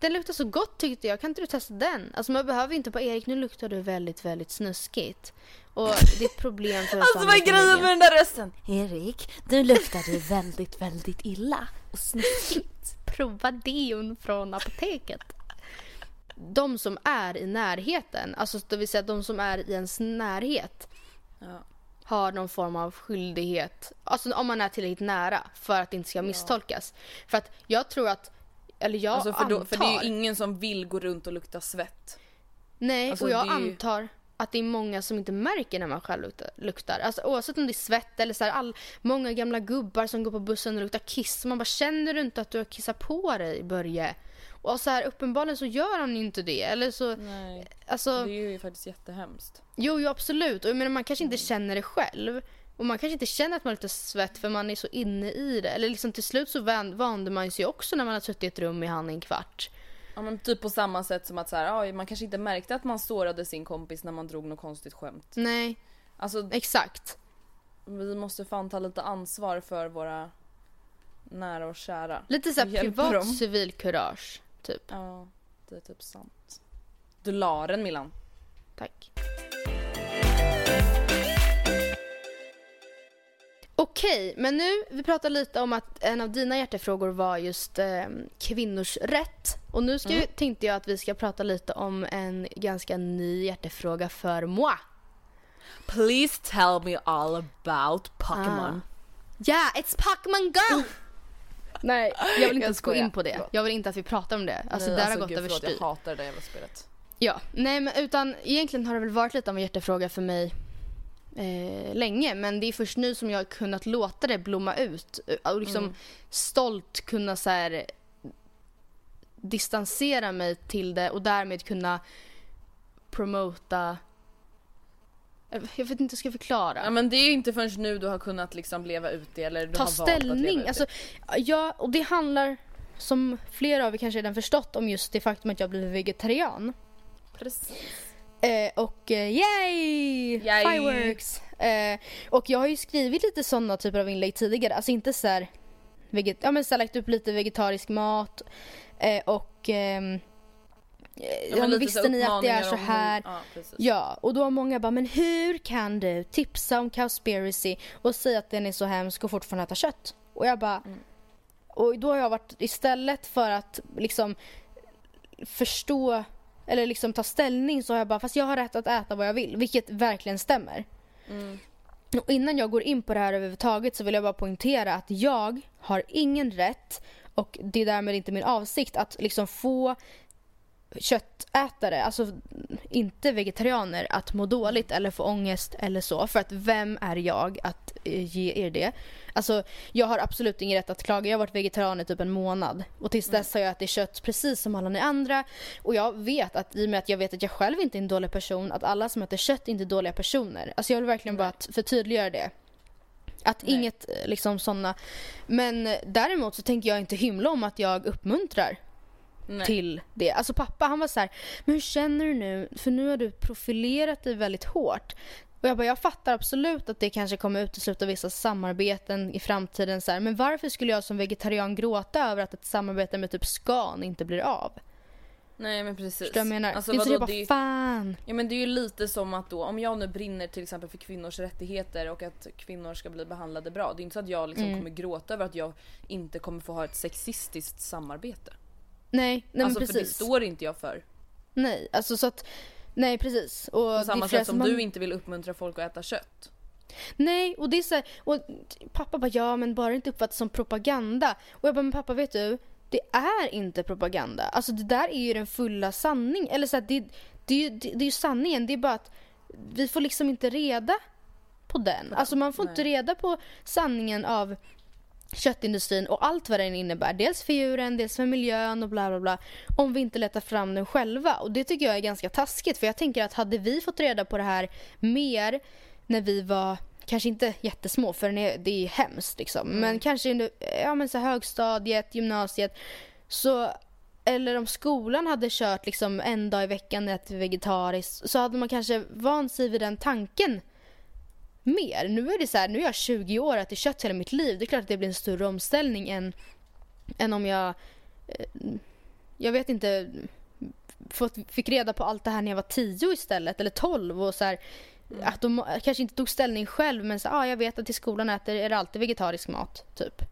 den luktar så gott tyckte jag. Kan inte du testa den? Alltså man behöver inte på Erik nu luktar du väldigt, väldigt snuskigt. Och det är ett problem för oss Alltså vad är grejen med den där rösten? Erik, du luktade väldigt, väldigt illa och snuskigt. prova deon från apoteket. De som är i närheten, alltså det vill säga de som är i ens närhet Ja. Har någon form av skyldighet, alltså om man är tillräckligt nära för att det inte ska misstolkas. För att jag tror att eller jag alltså för, då, antar. för det är ju ingen som vill gå runt och lukta svett. Nej, alltså, och jag ju- antar att det är många som inte märker när man själv luktar. Alltså, oavsett om det är svett eller så här, all, många gamla gubbar som går på bussen och luktar kiss. Man bara känner du inte att du har kissat på dig Börje? Och så här, uppenbarligen så gör han inte det. Eller så, Nej. alltså, Det är ju faktiskt jättehemskt. jo, jo absolut. Och jag menar, man kanske inte känner det själv. Och man kanske inte känner att man luktar svett för man är så inne i det. Eller liksom till slut så van, vande man sig också när man har suttit i ett rum i han en kvart. Ja men typ på samma sätt som att så här, man kanske inte märkte att man sårade sin kompis när man drog något konstigt skämt. Nej, Alltså exakt. vi måste fan ta lite ansvar för våra nära och kära. Lite så här Hjälpa privat civilkurage, typ. Ja, det är typ sant. Du la den Milan. Tack. Okej, men nu, vi pratar lite om att en av dina hjärtefrågor var just eh, kvinnors rätt. Och nu ska, Mm. tänkte jag att vi ska prata lite om en ganska ny hjärtefråga för moi. Please tell me all about Pokémon. Ja, yeah, it's Pokémon Go! Nej, jag vill inte ens gå in på det. Jag vill inte att vi pratar om det. Alltså Nej, det här har alltså, gått gud, förlåt, överstyr. Jag hatar det där jävla spelet. Ja, nej men utan egentligen har det väl varit lite av en hjärtefråga för mig eh, länge men det är först nu som jag har kunnat låta det blomma ut eh, och liksom Mm. stolt kunna så här distansera mig till det och därmed kunna promota jag vet inte hur jag ska förklara. Ja men det är ju inte förrän nu du har kunnat liksom leva ut det eller du Ta har valt att leva ställning. ut Alltså, ja, och det handlar som flera av er kanske redan förstått om just det faktum att jag blivit vegetarian. Precis. Eh, och eh, yay! Yay! Fireworks! Eh, och jag har ju skrivit lite sådana typer av inlägg tidigare. Alltså inte så här, veget- ja men så här, lagt upp lite vegetarisk mat eh, och ehm, eh, ja, men visste ni att det är så hur- här? Ja. Ja, och då har många bara, men hur kan du tipsa om Cowspiracy och säga att den är så hemsk och fortfarande äta kött? Och jag bara, Mm. och då har jag varit istället för att liksom förstå eller liksom ta ställning så har jag bara, fast jag har rätt att äta vad jag vill, vilket verkligen stämmer. Mm. Och innan jag går in på det här överhuvudtaget så vill jag bara poängtera att jag har ingen rätt och det är därmed inte min avsikt att liksom få köttätare, alltså inte vegetarianer, att må dåligt eller få ångest eller så. För att vem är jag att eh, ge er det? Alltså jag har absolut ingen rätt att klaga. Jag har varit vegetarian i typ en månad och tills dess har jag ätit kött precis som alla ni andra. Och jag vet att i och med att jag vet att jag själv inte är en dålig person, att alla som äter kött inte är dåliga personer. Alltså jag vill verkligen bara att förtydliggöra det. Att Nej. inget eh, liksom sådana. Men eh, däremot så tänker jag inte hymla om att jag uppmuntrar Nej. till det. Alltså pappa han var så här, men hur känner du nu? För nu har du profilerat dig väldigt hårt. Och jag bara, jag fattar absolut att det kanske kommer utesluta vissa samarbeten i framtiden så här, men varför skulle jag som vegetarian gråta över att ett samarbete med typ Scan inte blir av? Nej men precis. Förstår jag menar? Alltså, det är så vadå, jag bara, det fan. Ja men det är ju lite som att då om jag nu brinner till exempel för kvinnors rättigheter och att kvinnor ska bli behandlade bra. Det är inte så att jag liksom Mm. kommer gråta över att jag inte kommer få ha ett sexistiskt samarbete. Nej, nej alltså men för det precis. står inte jag för. Nej, alltså så att, nej precis. Och På samma sätt som man- du inte vill uppmuntra folk att äta kött. Nej, och det är så här, och pappa bara ja men bara det inte uppfattas som propaganda. Och jag bara men pappa vet du, det är inte propaganda. Alltså det där är ju den fulla sanningen. Eller så här, det, det, är ju, det, det är ju sanningen, det är bara att vi får liksom inte reda på den. Alltså man får inte Nej. reda på sanningen av köttindustrin och allt vad den innebär. Dels för djuren, dels för miljön och bla bla bla. Om vi inte letar fram den själva. Och det tycker jag är ganska taskigt. För jag tänker att hade vi fått reda på det här mer när vi var Kanske inte jättesmå för är, det är hemskt liksom. Men kanske under ja, men så högstadiet, gymnasiet. Så, eller om skolan hade kört liksom en dag i veckan äter vegetariskt. Så hade man kanske vant sig vid den tanken mer. Nu är det så här, nu är jag 20 år och ätit kött hela mitt liv. Det är klart att det blir en större omställning än, än om jag, eh, jag vet inte, fått, fick reda på allt det här när jag var 10 istället eller 12 och så här, att de kanske inte tog ställning själv men så, ah, jag vet att i skolan äter, är det alltid vegetarisk mat typ.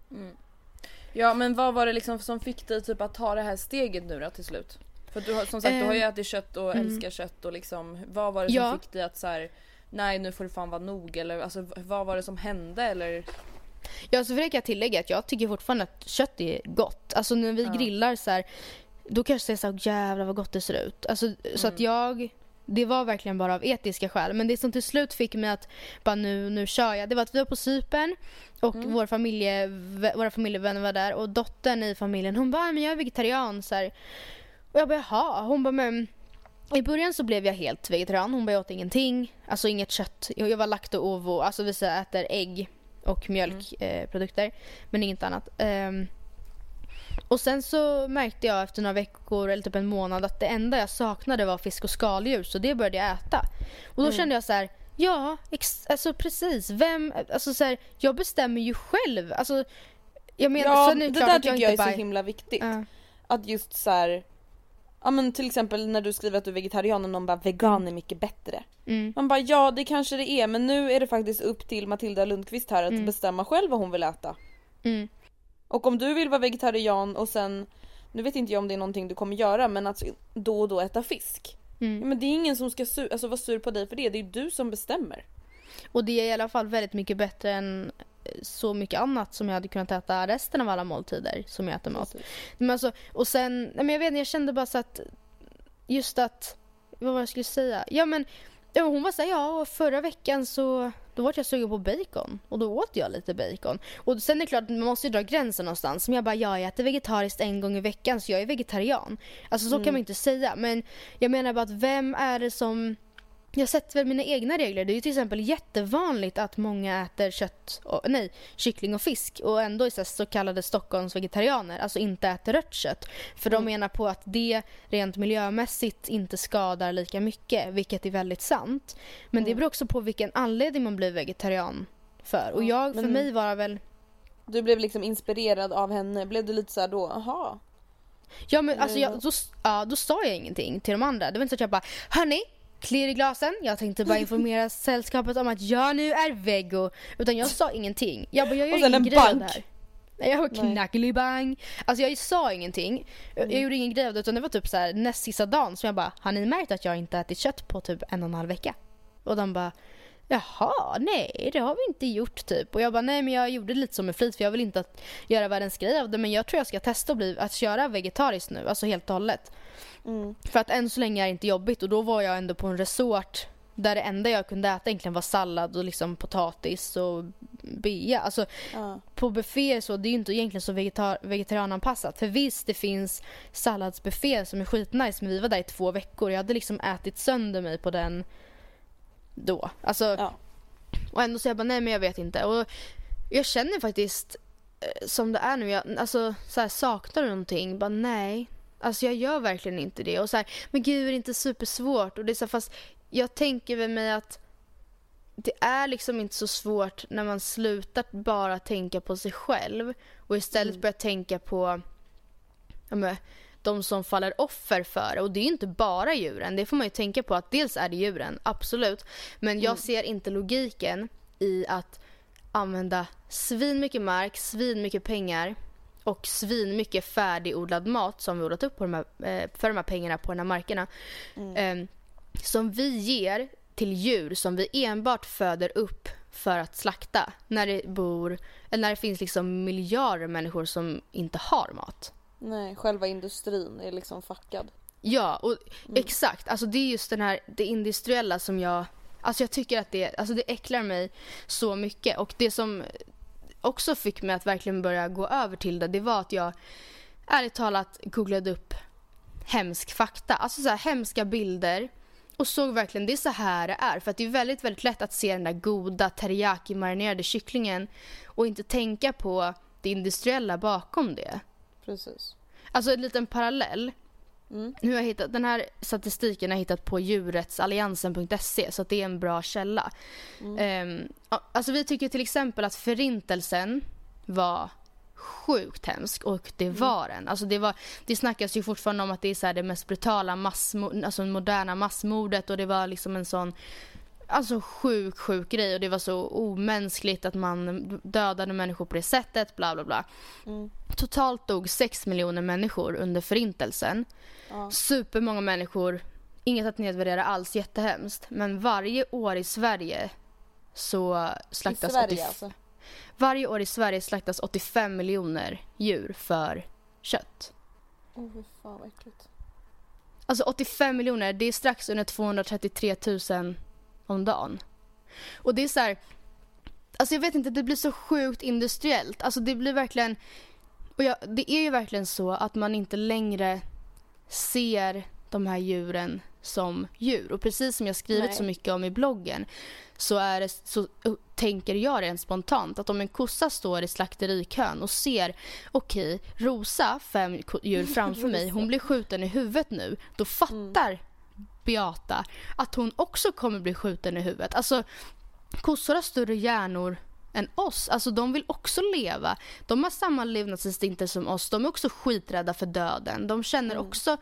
Ja men vad var det liksom som fick dig typ att ta det här steget nu då till slut? För du har, som sagt du har ju Eh, ätit kött och mm. älskar kött och liksom vad var det som Ja. fick dig att så här, nej nu får det fan vara nog eller alltså vad var det som hände eller? Ja, så kan jag tillägga att jag tycker fortfarande att kött är gott. Alltså när vi grillar så här, då kanske jag säger så här, jävlar vad gott det ser ut. Alltså, Så att jag, det var verkligen bara av etiska skäl. Men det som till slut fick mig att bara nu, nu kör jag. Det var att vi var på Cypern och vår familje, våra familjevänner var där och dottern i familjen hon bara, men jag är vegetarian så här. Och jag bara, jaha. Hon bara, men i början så blev jag helt vegetarian. Hon bara, jag åt ingenting. Alltså inget kött. Jag var lakto-ovo. Alltså vi äter ägg och mjölkprodukter. Eh, produkter, men inget annat. Ehm, och sen så märkte jag efter några veckor eller typ en månad att det enda jag saknade var fisk och skaldjur så det började jag äta. Och då kände jag så här, ja, alltså precis, vem, alltså så här, jag bestämmer ju själv. Alltså, jag menar, Ja, sen är det klart där att jag tycker jag är inte så bara- himla viktigt. Ja. Att just så här. Ja men till exempel när du skriver att du är vegetarian och någon bara vegan är mycket bättre. Mm. Man bara ja det kanske det är men nu är det faktiskt upp till Matilda Lundqvist här att bestämma själv vad hon vill äta. Mm. Och om du vill vara vegetarian och sen, nu vet inte jag om det är någonting du kommer göra men att då och då äta fisk. Mm. Ja, men det är ingen som ska su- alltså, vara sur på dig för det, det är du som bestämmer. Och det är i alla fall väldigt mycket bättre än så mycket annat som jag hade kunnat äta resten av alla måltider som jag äter mat. Men alltså, och sen, men jag vet inte, jag kände bara så att just att, vad var jag skulle säga? Ja men, hon var såhär, ja förra veckan så då var jag sugen på bacon och då åt jag lite bacon. Och sen är det klart, man måste ju dra gränsen någonstans. Men jag bara, ja jag äter vegetariskt en gång i veckan så jag är vegetarian. Alltså så kan man inte säga. Men jag menar bara att vem är det som jag sätter väl mina egna regler. Det är ju till exempel jättevanligt att många äter kött, och, nej, kyckling och fisk och ändå är så, kallade Stockholms vegetarianer, alltså inte äter rött kött. För de menar på att det rent miljömässigt inte skadar lika mycket, vilket är väldigt sant. Men det beror också på vilken anledning man blir vegetarian för. Och jag, för men- mig var det väl Du blev liksom inspirerad av henne, blev du lite så här då, aha. Ja men alltså Mm. jag, då, ja, då sa jag ingenting till de andra. Det var inte så att jag bara Hörni, klirr i glasen. Jag tänkte bara informera sällskapet om att jag nu är veggo. Utan jag sa ingenting. Jag bara, jag gör ingen en grej av det här. Nej, jag var knackelibang. Alltså jag sa ingenting. Jag, Mm. jag gjorde ingen grej av det utan det var typ så här näst sista dagen som jag bara Har ni märkt att jag inte ätit kött på typ en och en halv vecka? Och de bara Jaha, nej det har vi inte gjort typ. Och jag bara nej men jag gjorde det lite som med flit för jag vill inte att göra världens grej av det men jag tror jag ska testa att, bli, att köra vegetariskt nu, alltså helt och hållet. För att än så länge är det inte jobbigt och då var jag ändå på en resort där det enda jag kunde äta egentligen var sallad och liksom potatis och bea. Alltså Ja. på bufféer så, det är ju inte egentligen så vegetar- vegetariananpassat. För visst det finns salladsbufféer som är skitnice men vi var där i två veckor. Jag hade liksom ätit sönder mig på den då. Alltså, Ja. och ändå så jag bara nej men jag vet inte. Och jag känner faktiskt eh, som det är nu, jag, alltså så här, saknar du någonting? Bara nej. Alltså jag gör verkligen inte det. Och så här, men gud är det inte supersvårt? Och det är så här, fast jag tänker väl mig att det är liksom inte så svårt när man slutar bara tänka på sig själv och istället börjar tänka på ja, men, de som faller offer för. Och det är inte bara djuren. Det får man ju tänka på att dels är det djuren, absolut. Men jag ser inte logiken i att använda svin mycket mark, svin mycket pengar och svin mycket färdigodlad mat som vi odlat upp på de här, eh, för de här pengarna på de här markerna. Eh, som vi ger till djur som vi enbart föder upp för att slakta när det bor, eller när det finns liksom miljarder människor som inte har mat. Nej, själva industrin är liksom fuckad. Ja, och exakt. Alltså det är just den här, det industriella som jag, alltså jag tycker att det, alltså det äcklar mig så mycket. Och det som också fick mig att verkligen börja gå över till det, det var att jag ärligt talat googlade upp hemsk fakta. Alltså så här hemska bilder och såg verkligen det är så här det är. För att det är väldigt, väldigt lätt att se den där goda teriyaki-marinerade kycklingen och inte tänka på det industriella bakom det. Precis. Alltså en liten parallell. Mm. Nu har jag hittat, den här statistiken har jag hittat på djurrättsalliansen.se så det är en bra källa. Mm. Ja, alltså vi tycker till exempel att förintelsen var sjukt hemsk och det Mm. var den. Alltså det, var, det snackas ju fortfarande om att det är så det mest brutala massmord, alltså moderna massmordet och det var liksom en sån Alltså sjuk, sjuk grej och det var så omänskligt att man dödade människor på det sättet, bla bla bla. Totalt dog 6 miljoner människor under förintelsen. Supermånga människor, inget att nedvärdera alls, jättehemskt. Men varje år i Sverige så I slaktas Sverige 80 alltså. Varje år i Sverige slaktas 85 miljoner djur för kött. Åh fy fan vad äckligt. Alltså 85 miljoner, det är strax under 233 000 om dagen. Och det är så här, alltså jag vet inte, det blir så sjukt industriellt. Alltså det blir verkligen, och jag, det är ju verkligen så att man inte längre ser de här djuren som djur. Och precis som jag skrivit Nej. så mycket om i bloggen så, är det, så tänker jag rent spontant att om en kossa står i slakterikön och ser okej, Rosa, fem djur framför mig, hon blir skjuten i huvudet nu. Då fattar Beata att hon också kommer bli skjuten i huvudet. Alltså kossor har större hjärnor än oss. Alltså de vill också leva. De har samma levnadsinstinkter som oss. De är också skiträdda för döden. De känner också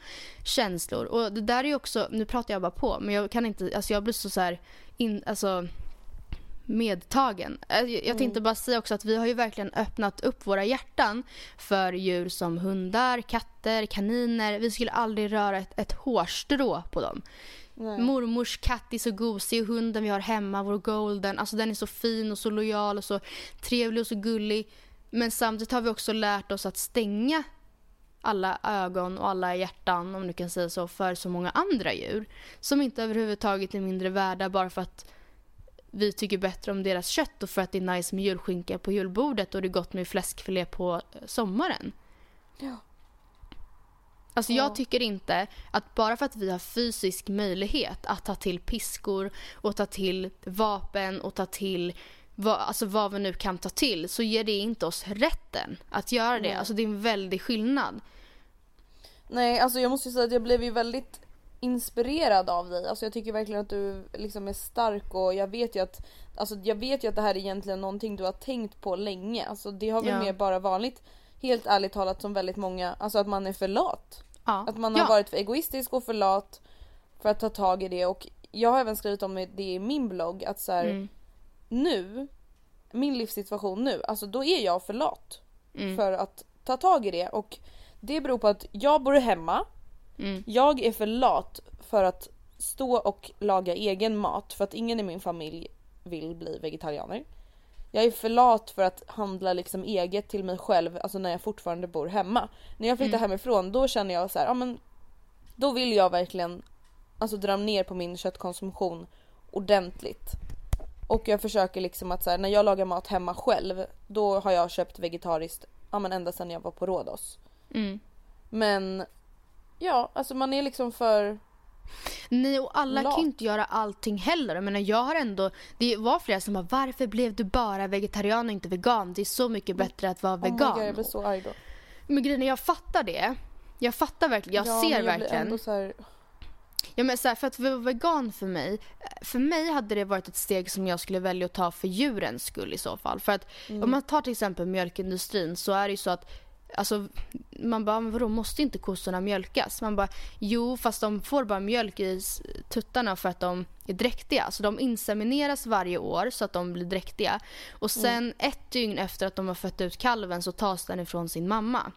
känslor. Och det där är också, nu pratar jag bara på, men jag kan inte, alltså jag blir så, så här, in, alltså medtagen. Eh, Jag, tänkte bara säga också att vi har ju verkligen öppnat upp våra hjärtan för djur som hundar, katter, kaniner. Vi skulle aldrig röra ett, ett hårstrå på dem. Mormors katt är så gosig och hunden vi har hemma, vår golden, alltså den är så fin och så lojal och så trevlig och så gullig. Men samtidigt har vi också lärt oss att stänga alla ögon och alla hjärtan, om du kan säga så, för så många andra djur. Som inte överhuvudtaget är mindre värda bara för att vi tycker bättre om deras kött och för att det är nice med julskinka på julbordet och det är gott med fläskfilé på sommaren. Ja. Alltså Ja. jag tycker inte att bara för att vi har fysisk möjlighet att ta till piskor och ta till vapen och ta till vad, alltså vad vi nu kan ta till så ger det inte oss rätten att göra det. Nej. Alltså det är en väldig skillnad. Nej alltså jag måste ju säga att jag blev ju väldigt inspirerad av dig. Alltså jag tycker verkligen att du liksom är stark och jag vet ju att Alltså jag vet ju att det här är egentligen någonting du har tänkt på länge. Alltså det har väl Ja. mer bara vanligt helt ärligt talat som väldigt många, alltså att man är för lat. Ja. Att man har ja. varit för egoistisk och för lat för att ta tag i det och jag har även skrivit om det i min blogg att så här, Mm. nu, min livssituation nu, alltså då är jag för lat Mm. för att ta tag i det och det beror på att jag bor hemma, Mm. jag är för lat för att stå och laga egen mat för att ingen i min familj vill bli vegetarianer. Jag är för lat för att handla liksom eget till mig själv, alltså när jag fortfarande bor hemma. När jag flyttar hemifrån då känner jag så här, ja men då vill jag verkligen alltså dra ner på min köttkonsumtion ordentligt. Och jag försöker liksom att så här, när jag lagar mat hemma själv då har jag köpt vegetariskt ja men ända sedan jag var på Rhodos. Mm. Men ja, alltså man är liksom för Nej och alla Lat. kan ju inte göra allting heller. Jag menar jag har ändå, det var flera som bara varför blev du bara vegetarian och inte vegan? Det är så mycket bättre att vara Oh vegan. God, jag blir så arg då. Men grejen jag fattar det. Jag fattar verkligen, jag ja, ser jag Blir verkligen. här, Ja, men så här, för att vara vegan för mig, för mig hade det varit ett steg som jag skulle välja att ta för djurens skull i så fall. För att Mm. om man tar till exempel mjölkindustrin så är det ju så att Alltså, man bara, men vadå, måste inte kossorna mjölkas? Man bara, jo fast de får bara mjölk i tuttarna för att de är dräktiga. Så de insemineras varje år så att de blir dräktiga. Och sen ett dygn efter att de har fött ut kalven så tas den ifrån sin mamma.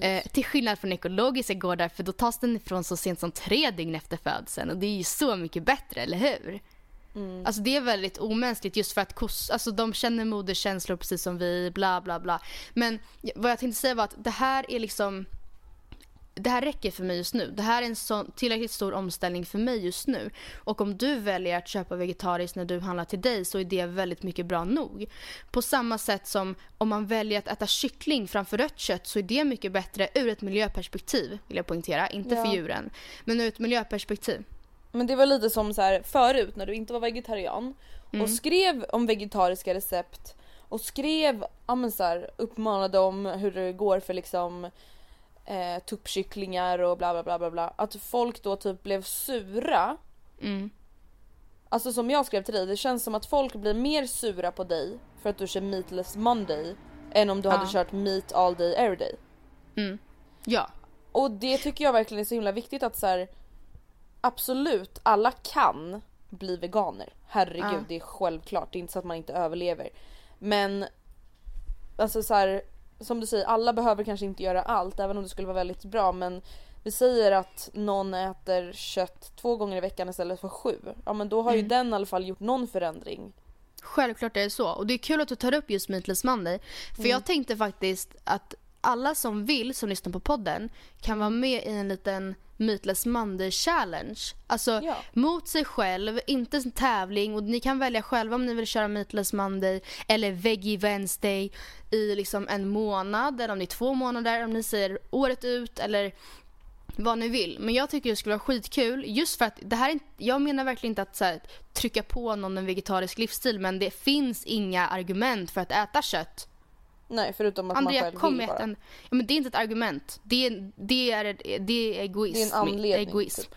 Eh, till skillnad från ekologiska gårdar för då tas den ifrån så sent som tre dygn efter födseln och det är ju så mycket bättre, eller hur? Mm. Alltså det är väldigt omänskligt just för att kos, alltså de känner moderskänslor precis som vi, bla bla bla. Men vad jag tänkte säga var att det här är liksom det här räcker för mig just nu. Det här är en sån tillräckligt stor omställning för mig just nu. Och om du väljer att köpa vegetariskt när du handlar till dig så är det väldigt mycket bra nog. På samma sätt som om man väljer att äta kyckling framför rött kött så är det mycket bättre ur ett miljöperspektiv vill jag poängtera. Inte för Ja. djuren, men ur ett miljöperspektiv. Men det var lite som så här förut när du inte var vegetarian och skrev om vegetariska recept och skrev, ja men så här, uppmanade om hur det går för liksom eh, tuppkycklingar och bla bla bla bla bla. Att folk då typ blev sura. Mm. Alltså som jag skrev till dig, det känns som att folk blir mer sura på dig för att du kör meatless monday än om du Ja. hade kört meat all day every day. Ja. Och det tycker jag verkligen är så himla viktigt att så här, absolut alla kan bli veganer. Herregud Ja. det är självklart, det är inte så att man inte överlever. Men alltså så här, som du säger, alla behöver kanske inte göra allt även om det skulle vara väldigt bra men vi säger att någon äter kött två gånger i veckan istället för sju. Ja men då har ju Mm. den i alla fall gjort någon förändring Självklart är det så. Och det är kul att du tar upp just Meatless Monday. För jag tänkte faktiskt att alla som vill, som lyssnar på podden, kan vara med i en liten Meatless Monday challenge. Alltså Ja. mot sig själv, inte en tävling och ni kan välja själva om ni vill köra Meatless Monday eller Veggie Wednesday i liksom en månad eller om det är två månader, om ni säger året ut eller vad ni vill. Men jag tycker det skulle vara skitkul just för att det här jag menar verkligen inte att så här, trycka på någon en vegetarisk livsstil men det finns inga argument för att äta kött. Nej förutom att Andrea, man själv kom vill bara. en, ja, men det är inte ett argument. Det är, det är, det är egoism. Det är en anledning. egoism. Typ.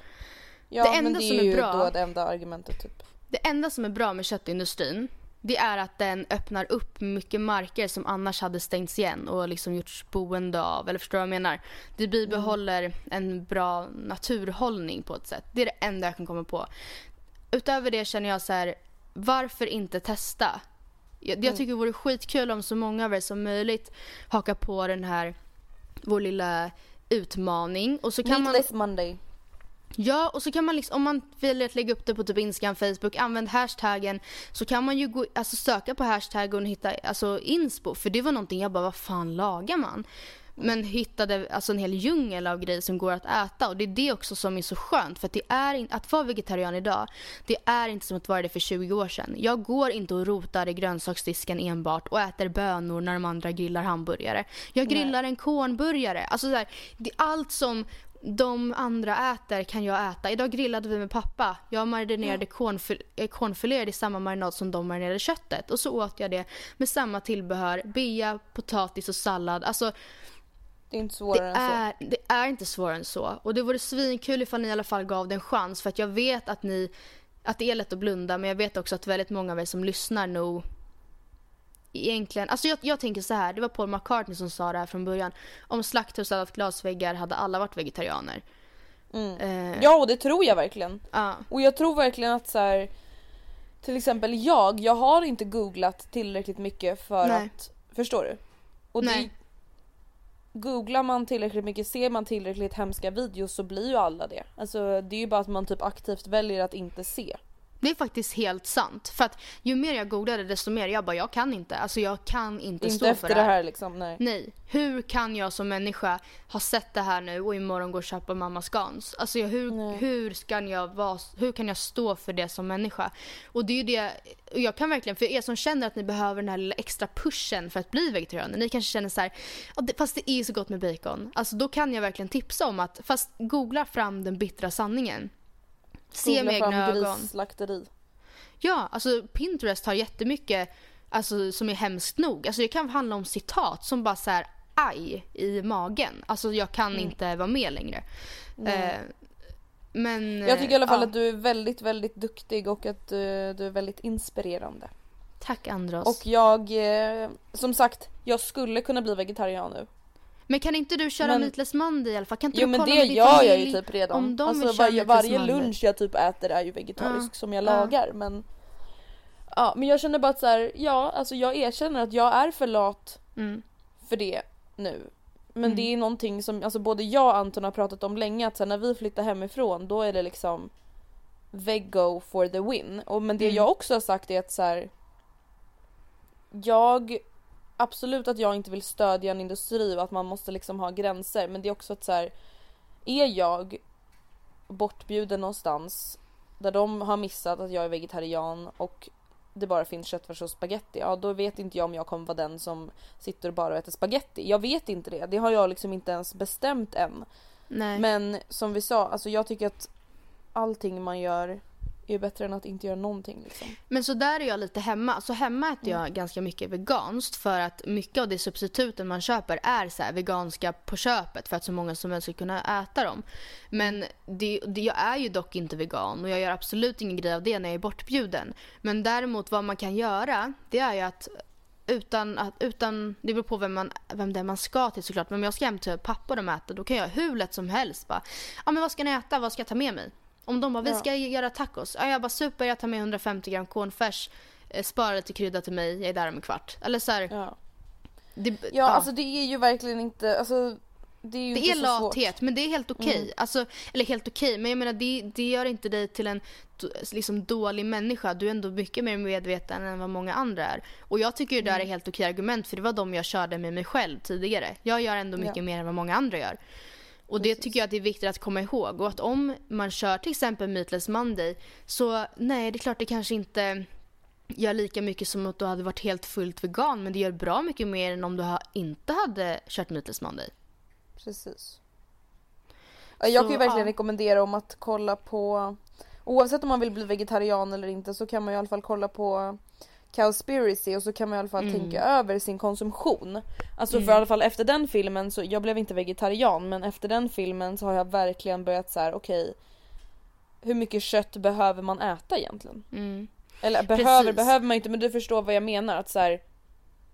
Ja Det men enda det är som är ju bra- då det enda argumentet typ. Det enda som är bra med köttindustrin det är att den öppnar upp mycket marker som annars hade stängts igen och liksom gjorts boende av. Eller förstår du vad jag menar? Det bibehåller en bra naturhållning på ett sätt. Det är det enda jag kan komma på. Utöver det känner jag så här, varför inte testa? Jag, jag tycker det vore skitkul om så många av er som möjligt hakar på den här, vår lilla utmaning. Och så kan man... Meatless Monday. Ja, och så kan man liksom, om man vill att lägga upp det på typ Instagram, Facebook, använd hashtaggen. Så kan man ju gå, alltså söka på hashtaggen och hitta alltså inspo. För det var någonting jag bara, vad fan lagar man? Men hittade alltså en hel djungel av grejer som går att äta och det är det också som är så skönt för att det är in, att vara vegetarian idag det är inte som att vara det för 20 år sedan. Jag går inte och rotar i grönsaksdisken enbart och äter bönor när de andra grillar hamburgare. Jag grillar en kornburgare. Alltså så här, det, allt som de andra äter kan jag äta. Idag grillade vi med pappa. Jag marinerade kornfil- eh, kornfiléer i samma marinad som de marinerade köttet. Och så åt jag det med samma tillbehör. Bea, potatis och sallad. Alltså Det är inte det svårare än så. är, det är inte svårare än så. Och det vore svinkul ifall ni i alla fall gav det en chans. För att jag vet att ni, att det är lätt att blunda. Men jag vet också att väldigt många av er som lyssnar nog egentligen, alltså jag, jag tänker så här, det var Paul McCartney som sa det här från början. Om slakthus hade haft glasväggar hade alla varit vegetarianer. Eh, Ja och det tror jag verkligen. ja. Och jag tror verkligen att så här, till exempel jag, jag har inte googlat tillräckligt mycket för Nej. att, förstår du? Och Nej googlar man tillräckligt mycket, ser man tillräckligt hemska videos så blir ju alla det. Alltså det är ju bara att man typ aktivt väljer att inte se. Det är faktiskt helt sant. För att ju mer jag googlade desto mer jag bara, jag kan inte. Alltså jag kan inte, Inte stå efter för det här liksom, nej. Nej. Hur kan jag som människa ha sett det här nu och imorgon gå och köpa mammas Scans? Alltså jag, hur, hur, ska jag vara, hur kan jag stå för det som människa? Och det är ju det, och jag kan verkligen, för er som känner att ni behöver den här lilla extra pushen för att bli vegetarianer. Ni kanske känner så här, "Ja, det- fast det är så gott med bacon. Alltså då kan jag verkligen tipsa om att, fast googla fram den bittra sanningen. Se med egna ögon. grisslakteri. Ja, alltså Pinterest har jättemycket alltså, som är hemskt nog. Alltså det kan handla om citat som bara så här aj i magen. Alltså jag kan Mm. inte vara med längre. Eh, men... Jag tycker i alla fall ja. att du är väldigt, väldigt duktig och att du, du är väldigt inspirerande. Tack Andros. Och jag, eh, som sagt, jag skulle kunna bli vegetarian nu. Men kan inte du köra Men- Meatless Monday i alla fall? Kan inte Jo du men det med gör jag ju typ redan. Om de alltså varje, varje lunch jag typ äter är ju vegetarisk Ja. som jag Ja. lagar men Ja men jag känner bara att så här, ja alltså jag erkänner att jag är för lat Mm. för det nu. Men det är någonting som alltså både jag och Anton har pratat om länge att så här, när vi flyttar hemifrån då är det liksom Vego for the win. Och, men det Mm. jag också har sagt är att så här, jag Absolut att jag inte vill stödja en industri och att man måste liksom ha gränser men det är också att så här, Är jag bortbjuden någonstans där de har missat att jag är vegetarian och det bara finns köttfärs och spaghetti, ja då vet inte jag om jag kommer vara den som sitter och bara äter spaghetti. Jag vet inte det, det har jag liksom inte ens bestämt än. Nej. Men som vi sa, alltså jag tycker att allting man gör är bättre än att inte göra någonting liksom. Men så där är jag lite hemma. Så hemma äter jag ganska mycket veganskt för att mycket av de substituten man köper är så veganska på köpet för att så många som möjligt ska kunna äta dem. Men det, det, jag är ju dock inte vegan och jag gör absolut ingen grej av det när jag är bortbjuden. Men däremot vad man kan göra det är ju att utan att, utan, det beror på vem, man, vem det är man ska till såklart. Men om jag ska hem till pappa och de äter då kan jag hur lätt som helst bara, ja men vad ska ni äta, vad ska jag ta med mig? Om de bara, vi ska göra tacos. Ja, jag bara super, jag tar med 150 gram cornfärs. Eh, spara lite krydda till mig, jag är där om en kvart. Eller så här, Ja. det, Ja, alltså det är ju verkligen inte, alltså det är ju Det är lathet men det är helt okej. Mm. Alltså, eller helt okej men jag menar det, det gör inte dig till en liksom, dålig människa. Du är ändå mycket mer medveten än vad många andra är. Och jag tycker det där Mm. är helt okej argument för det var de jag körde med mig själv tidigare. Jag gör ändå mycket Ja. mer än vad många andra gör. Och det tycker jag att det är viktigt att komma ihåg. Och att om man kör till exempel Meatless Monday så nej det är klart det kanske inte gör lika mycket som att du hade varit helt fullt vegan men det gör bra mycket mer än om du inte hade kört Meatless Monday. Precis. Ja, Jag Så, kan ju verkligen ja. rekommendera om att kolla på Oavsett om man vill bli vegetarian eller inte så kan man i alla fall kolla på Cowspiracy och så kan man i alla fall Mm. tänka över sin konsumtion. Alltså Mm. för i alla fall efter den filmen så, jag blev inte vegetarian men efter den filmen så har jag verkligen börjat så här: okej Hur mycket kött behöver man äta egentligen? Mm. Eller behöver, Precis. behöver man inte men du förstår vad jag menar att så här,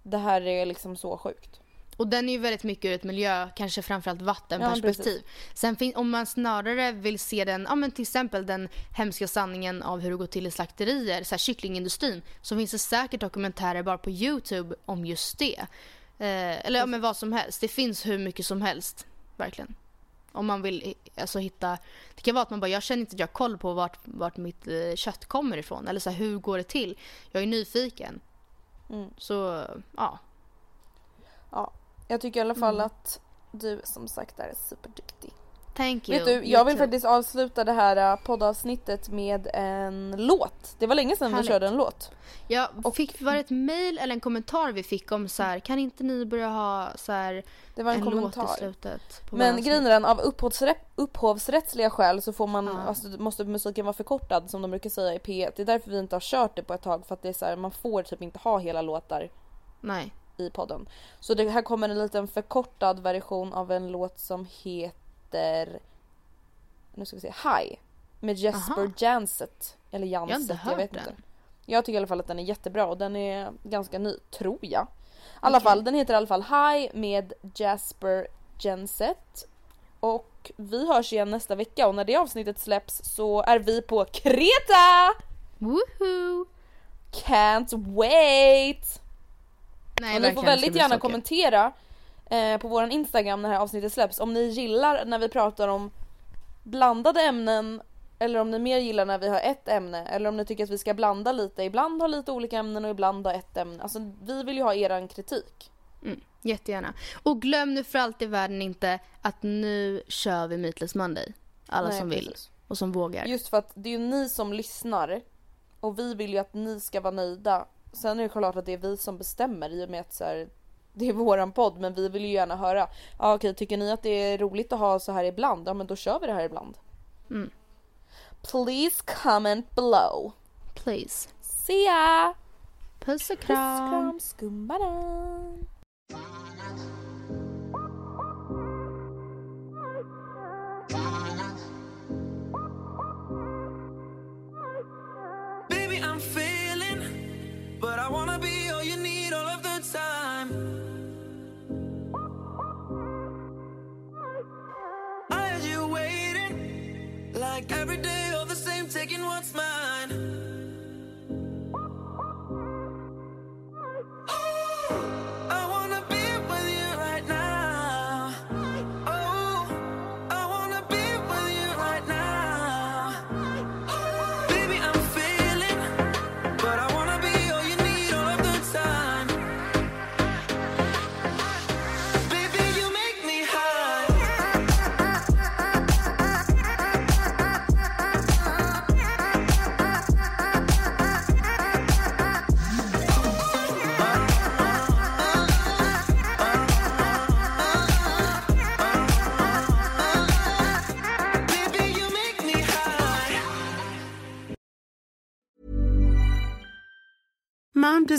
Det här är liksom så sjukt. Och den är ju väldigt mycket ur ett miljö, kanske framförallt vattenperspektiv. Sen fin- om man snarare vill se den, ja men till exempel den hemska sanningen av hur det går till i slakterier, så här kycklingindustrin, så finns det säkert dokumentärer bara på Youtube om just det. Eh, eller ja, men vad som helst. Det finns hur mycket som helst, verkligen. Om man vill alltså, hitta, det kan vara att man bara, jag känner inte att jag har koll på vart, vart mitt eh, kött kommer ifrån. Eller så här, hur går det till? Jag är nyfiken. Mm. Så, ja. Ja, jag tycker i alla fall Mm. att du som sagt är superduktig. Thank you. Vet du, jag vill faktiskt avsluta det här äh, poddavsnittet med en låt. Det var länge sedan Härligt. vi körde en låt. Ja, fick, var det ett mail eller en kommentar vi fick om så här, kan inte ni börja ha så här Det var en, en låt kommentar. i slutet? Men grejen är den, av upphovsrä- upphovsrättsliga skäl så får man, Ja. alltså, måste musiken vara förkortad som de brukar säga i P1. Det är därför vi inte har kört det på ett tag för att det är så här, man får typ inte ha hela låtar Nej. I podden. Så det här kommer en liten förkortad version av en låt som heter nu ska vi se, Hi med Jesper Aha. Janset. Eller Janset, Jag jag vet den. inte. Jag tycker i alla fall att den är jättebra och den är ganska ny, tror jag. I alla Okej. fall, den heter i alla fall Hi med Jasper Janset. Och vi hörs igen nästa vecka och när det avsnittet släpps så är vi på Kreta! Woohoo! Can't wait! Nej, och ni får väldigt gärna kommentera eh, på våran Instagram när det här avsnittet släpps om ni gillar när vi pratar om blandade ämnen eller om ni mer gillar när vi har ett ämne eller om ni tycker att vi ska blanda lite, ibland ha lite olika ämnen och ibland ha ett ämne. Alltså vi vill ju ha eran kritik. Mm, jättegärna. Och glöm nu för allt i världen inte att nu kör vi Meatless Monday. Alla Nej, som vill precis. och som vågar. Just för att det är ju ni som lyssnar och vi vill ju att ni ska vara nöjda. Sen är det klart att det är vi som bestämmer i och med att så här, det är våran podd men vi vill ju gärna höra. Ja okej, tycker ni att det är roligt att ha så här ibland? Ja men då kör vi det här ibland. Mm. Please comment below. Please. See ya! Puss och Puss kram. kram skumbanan.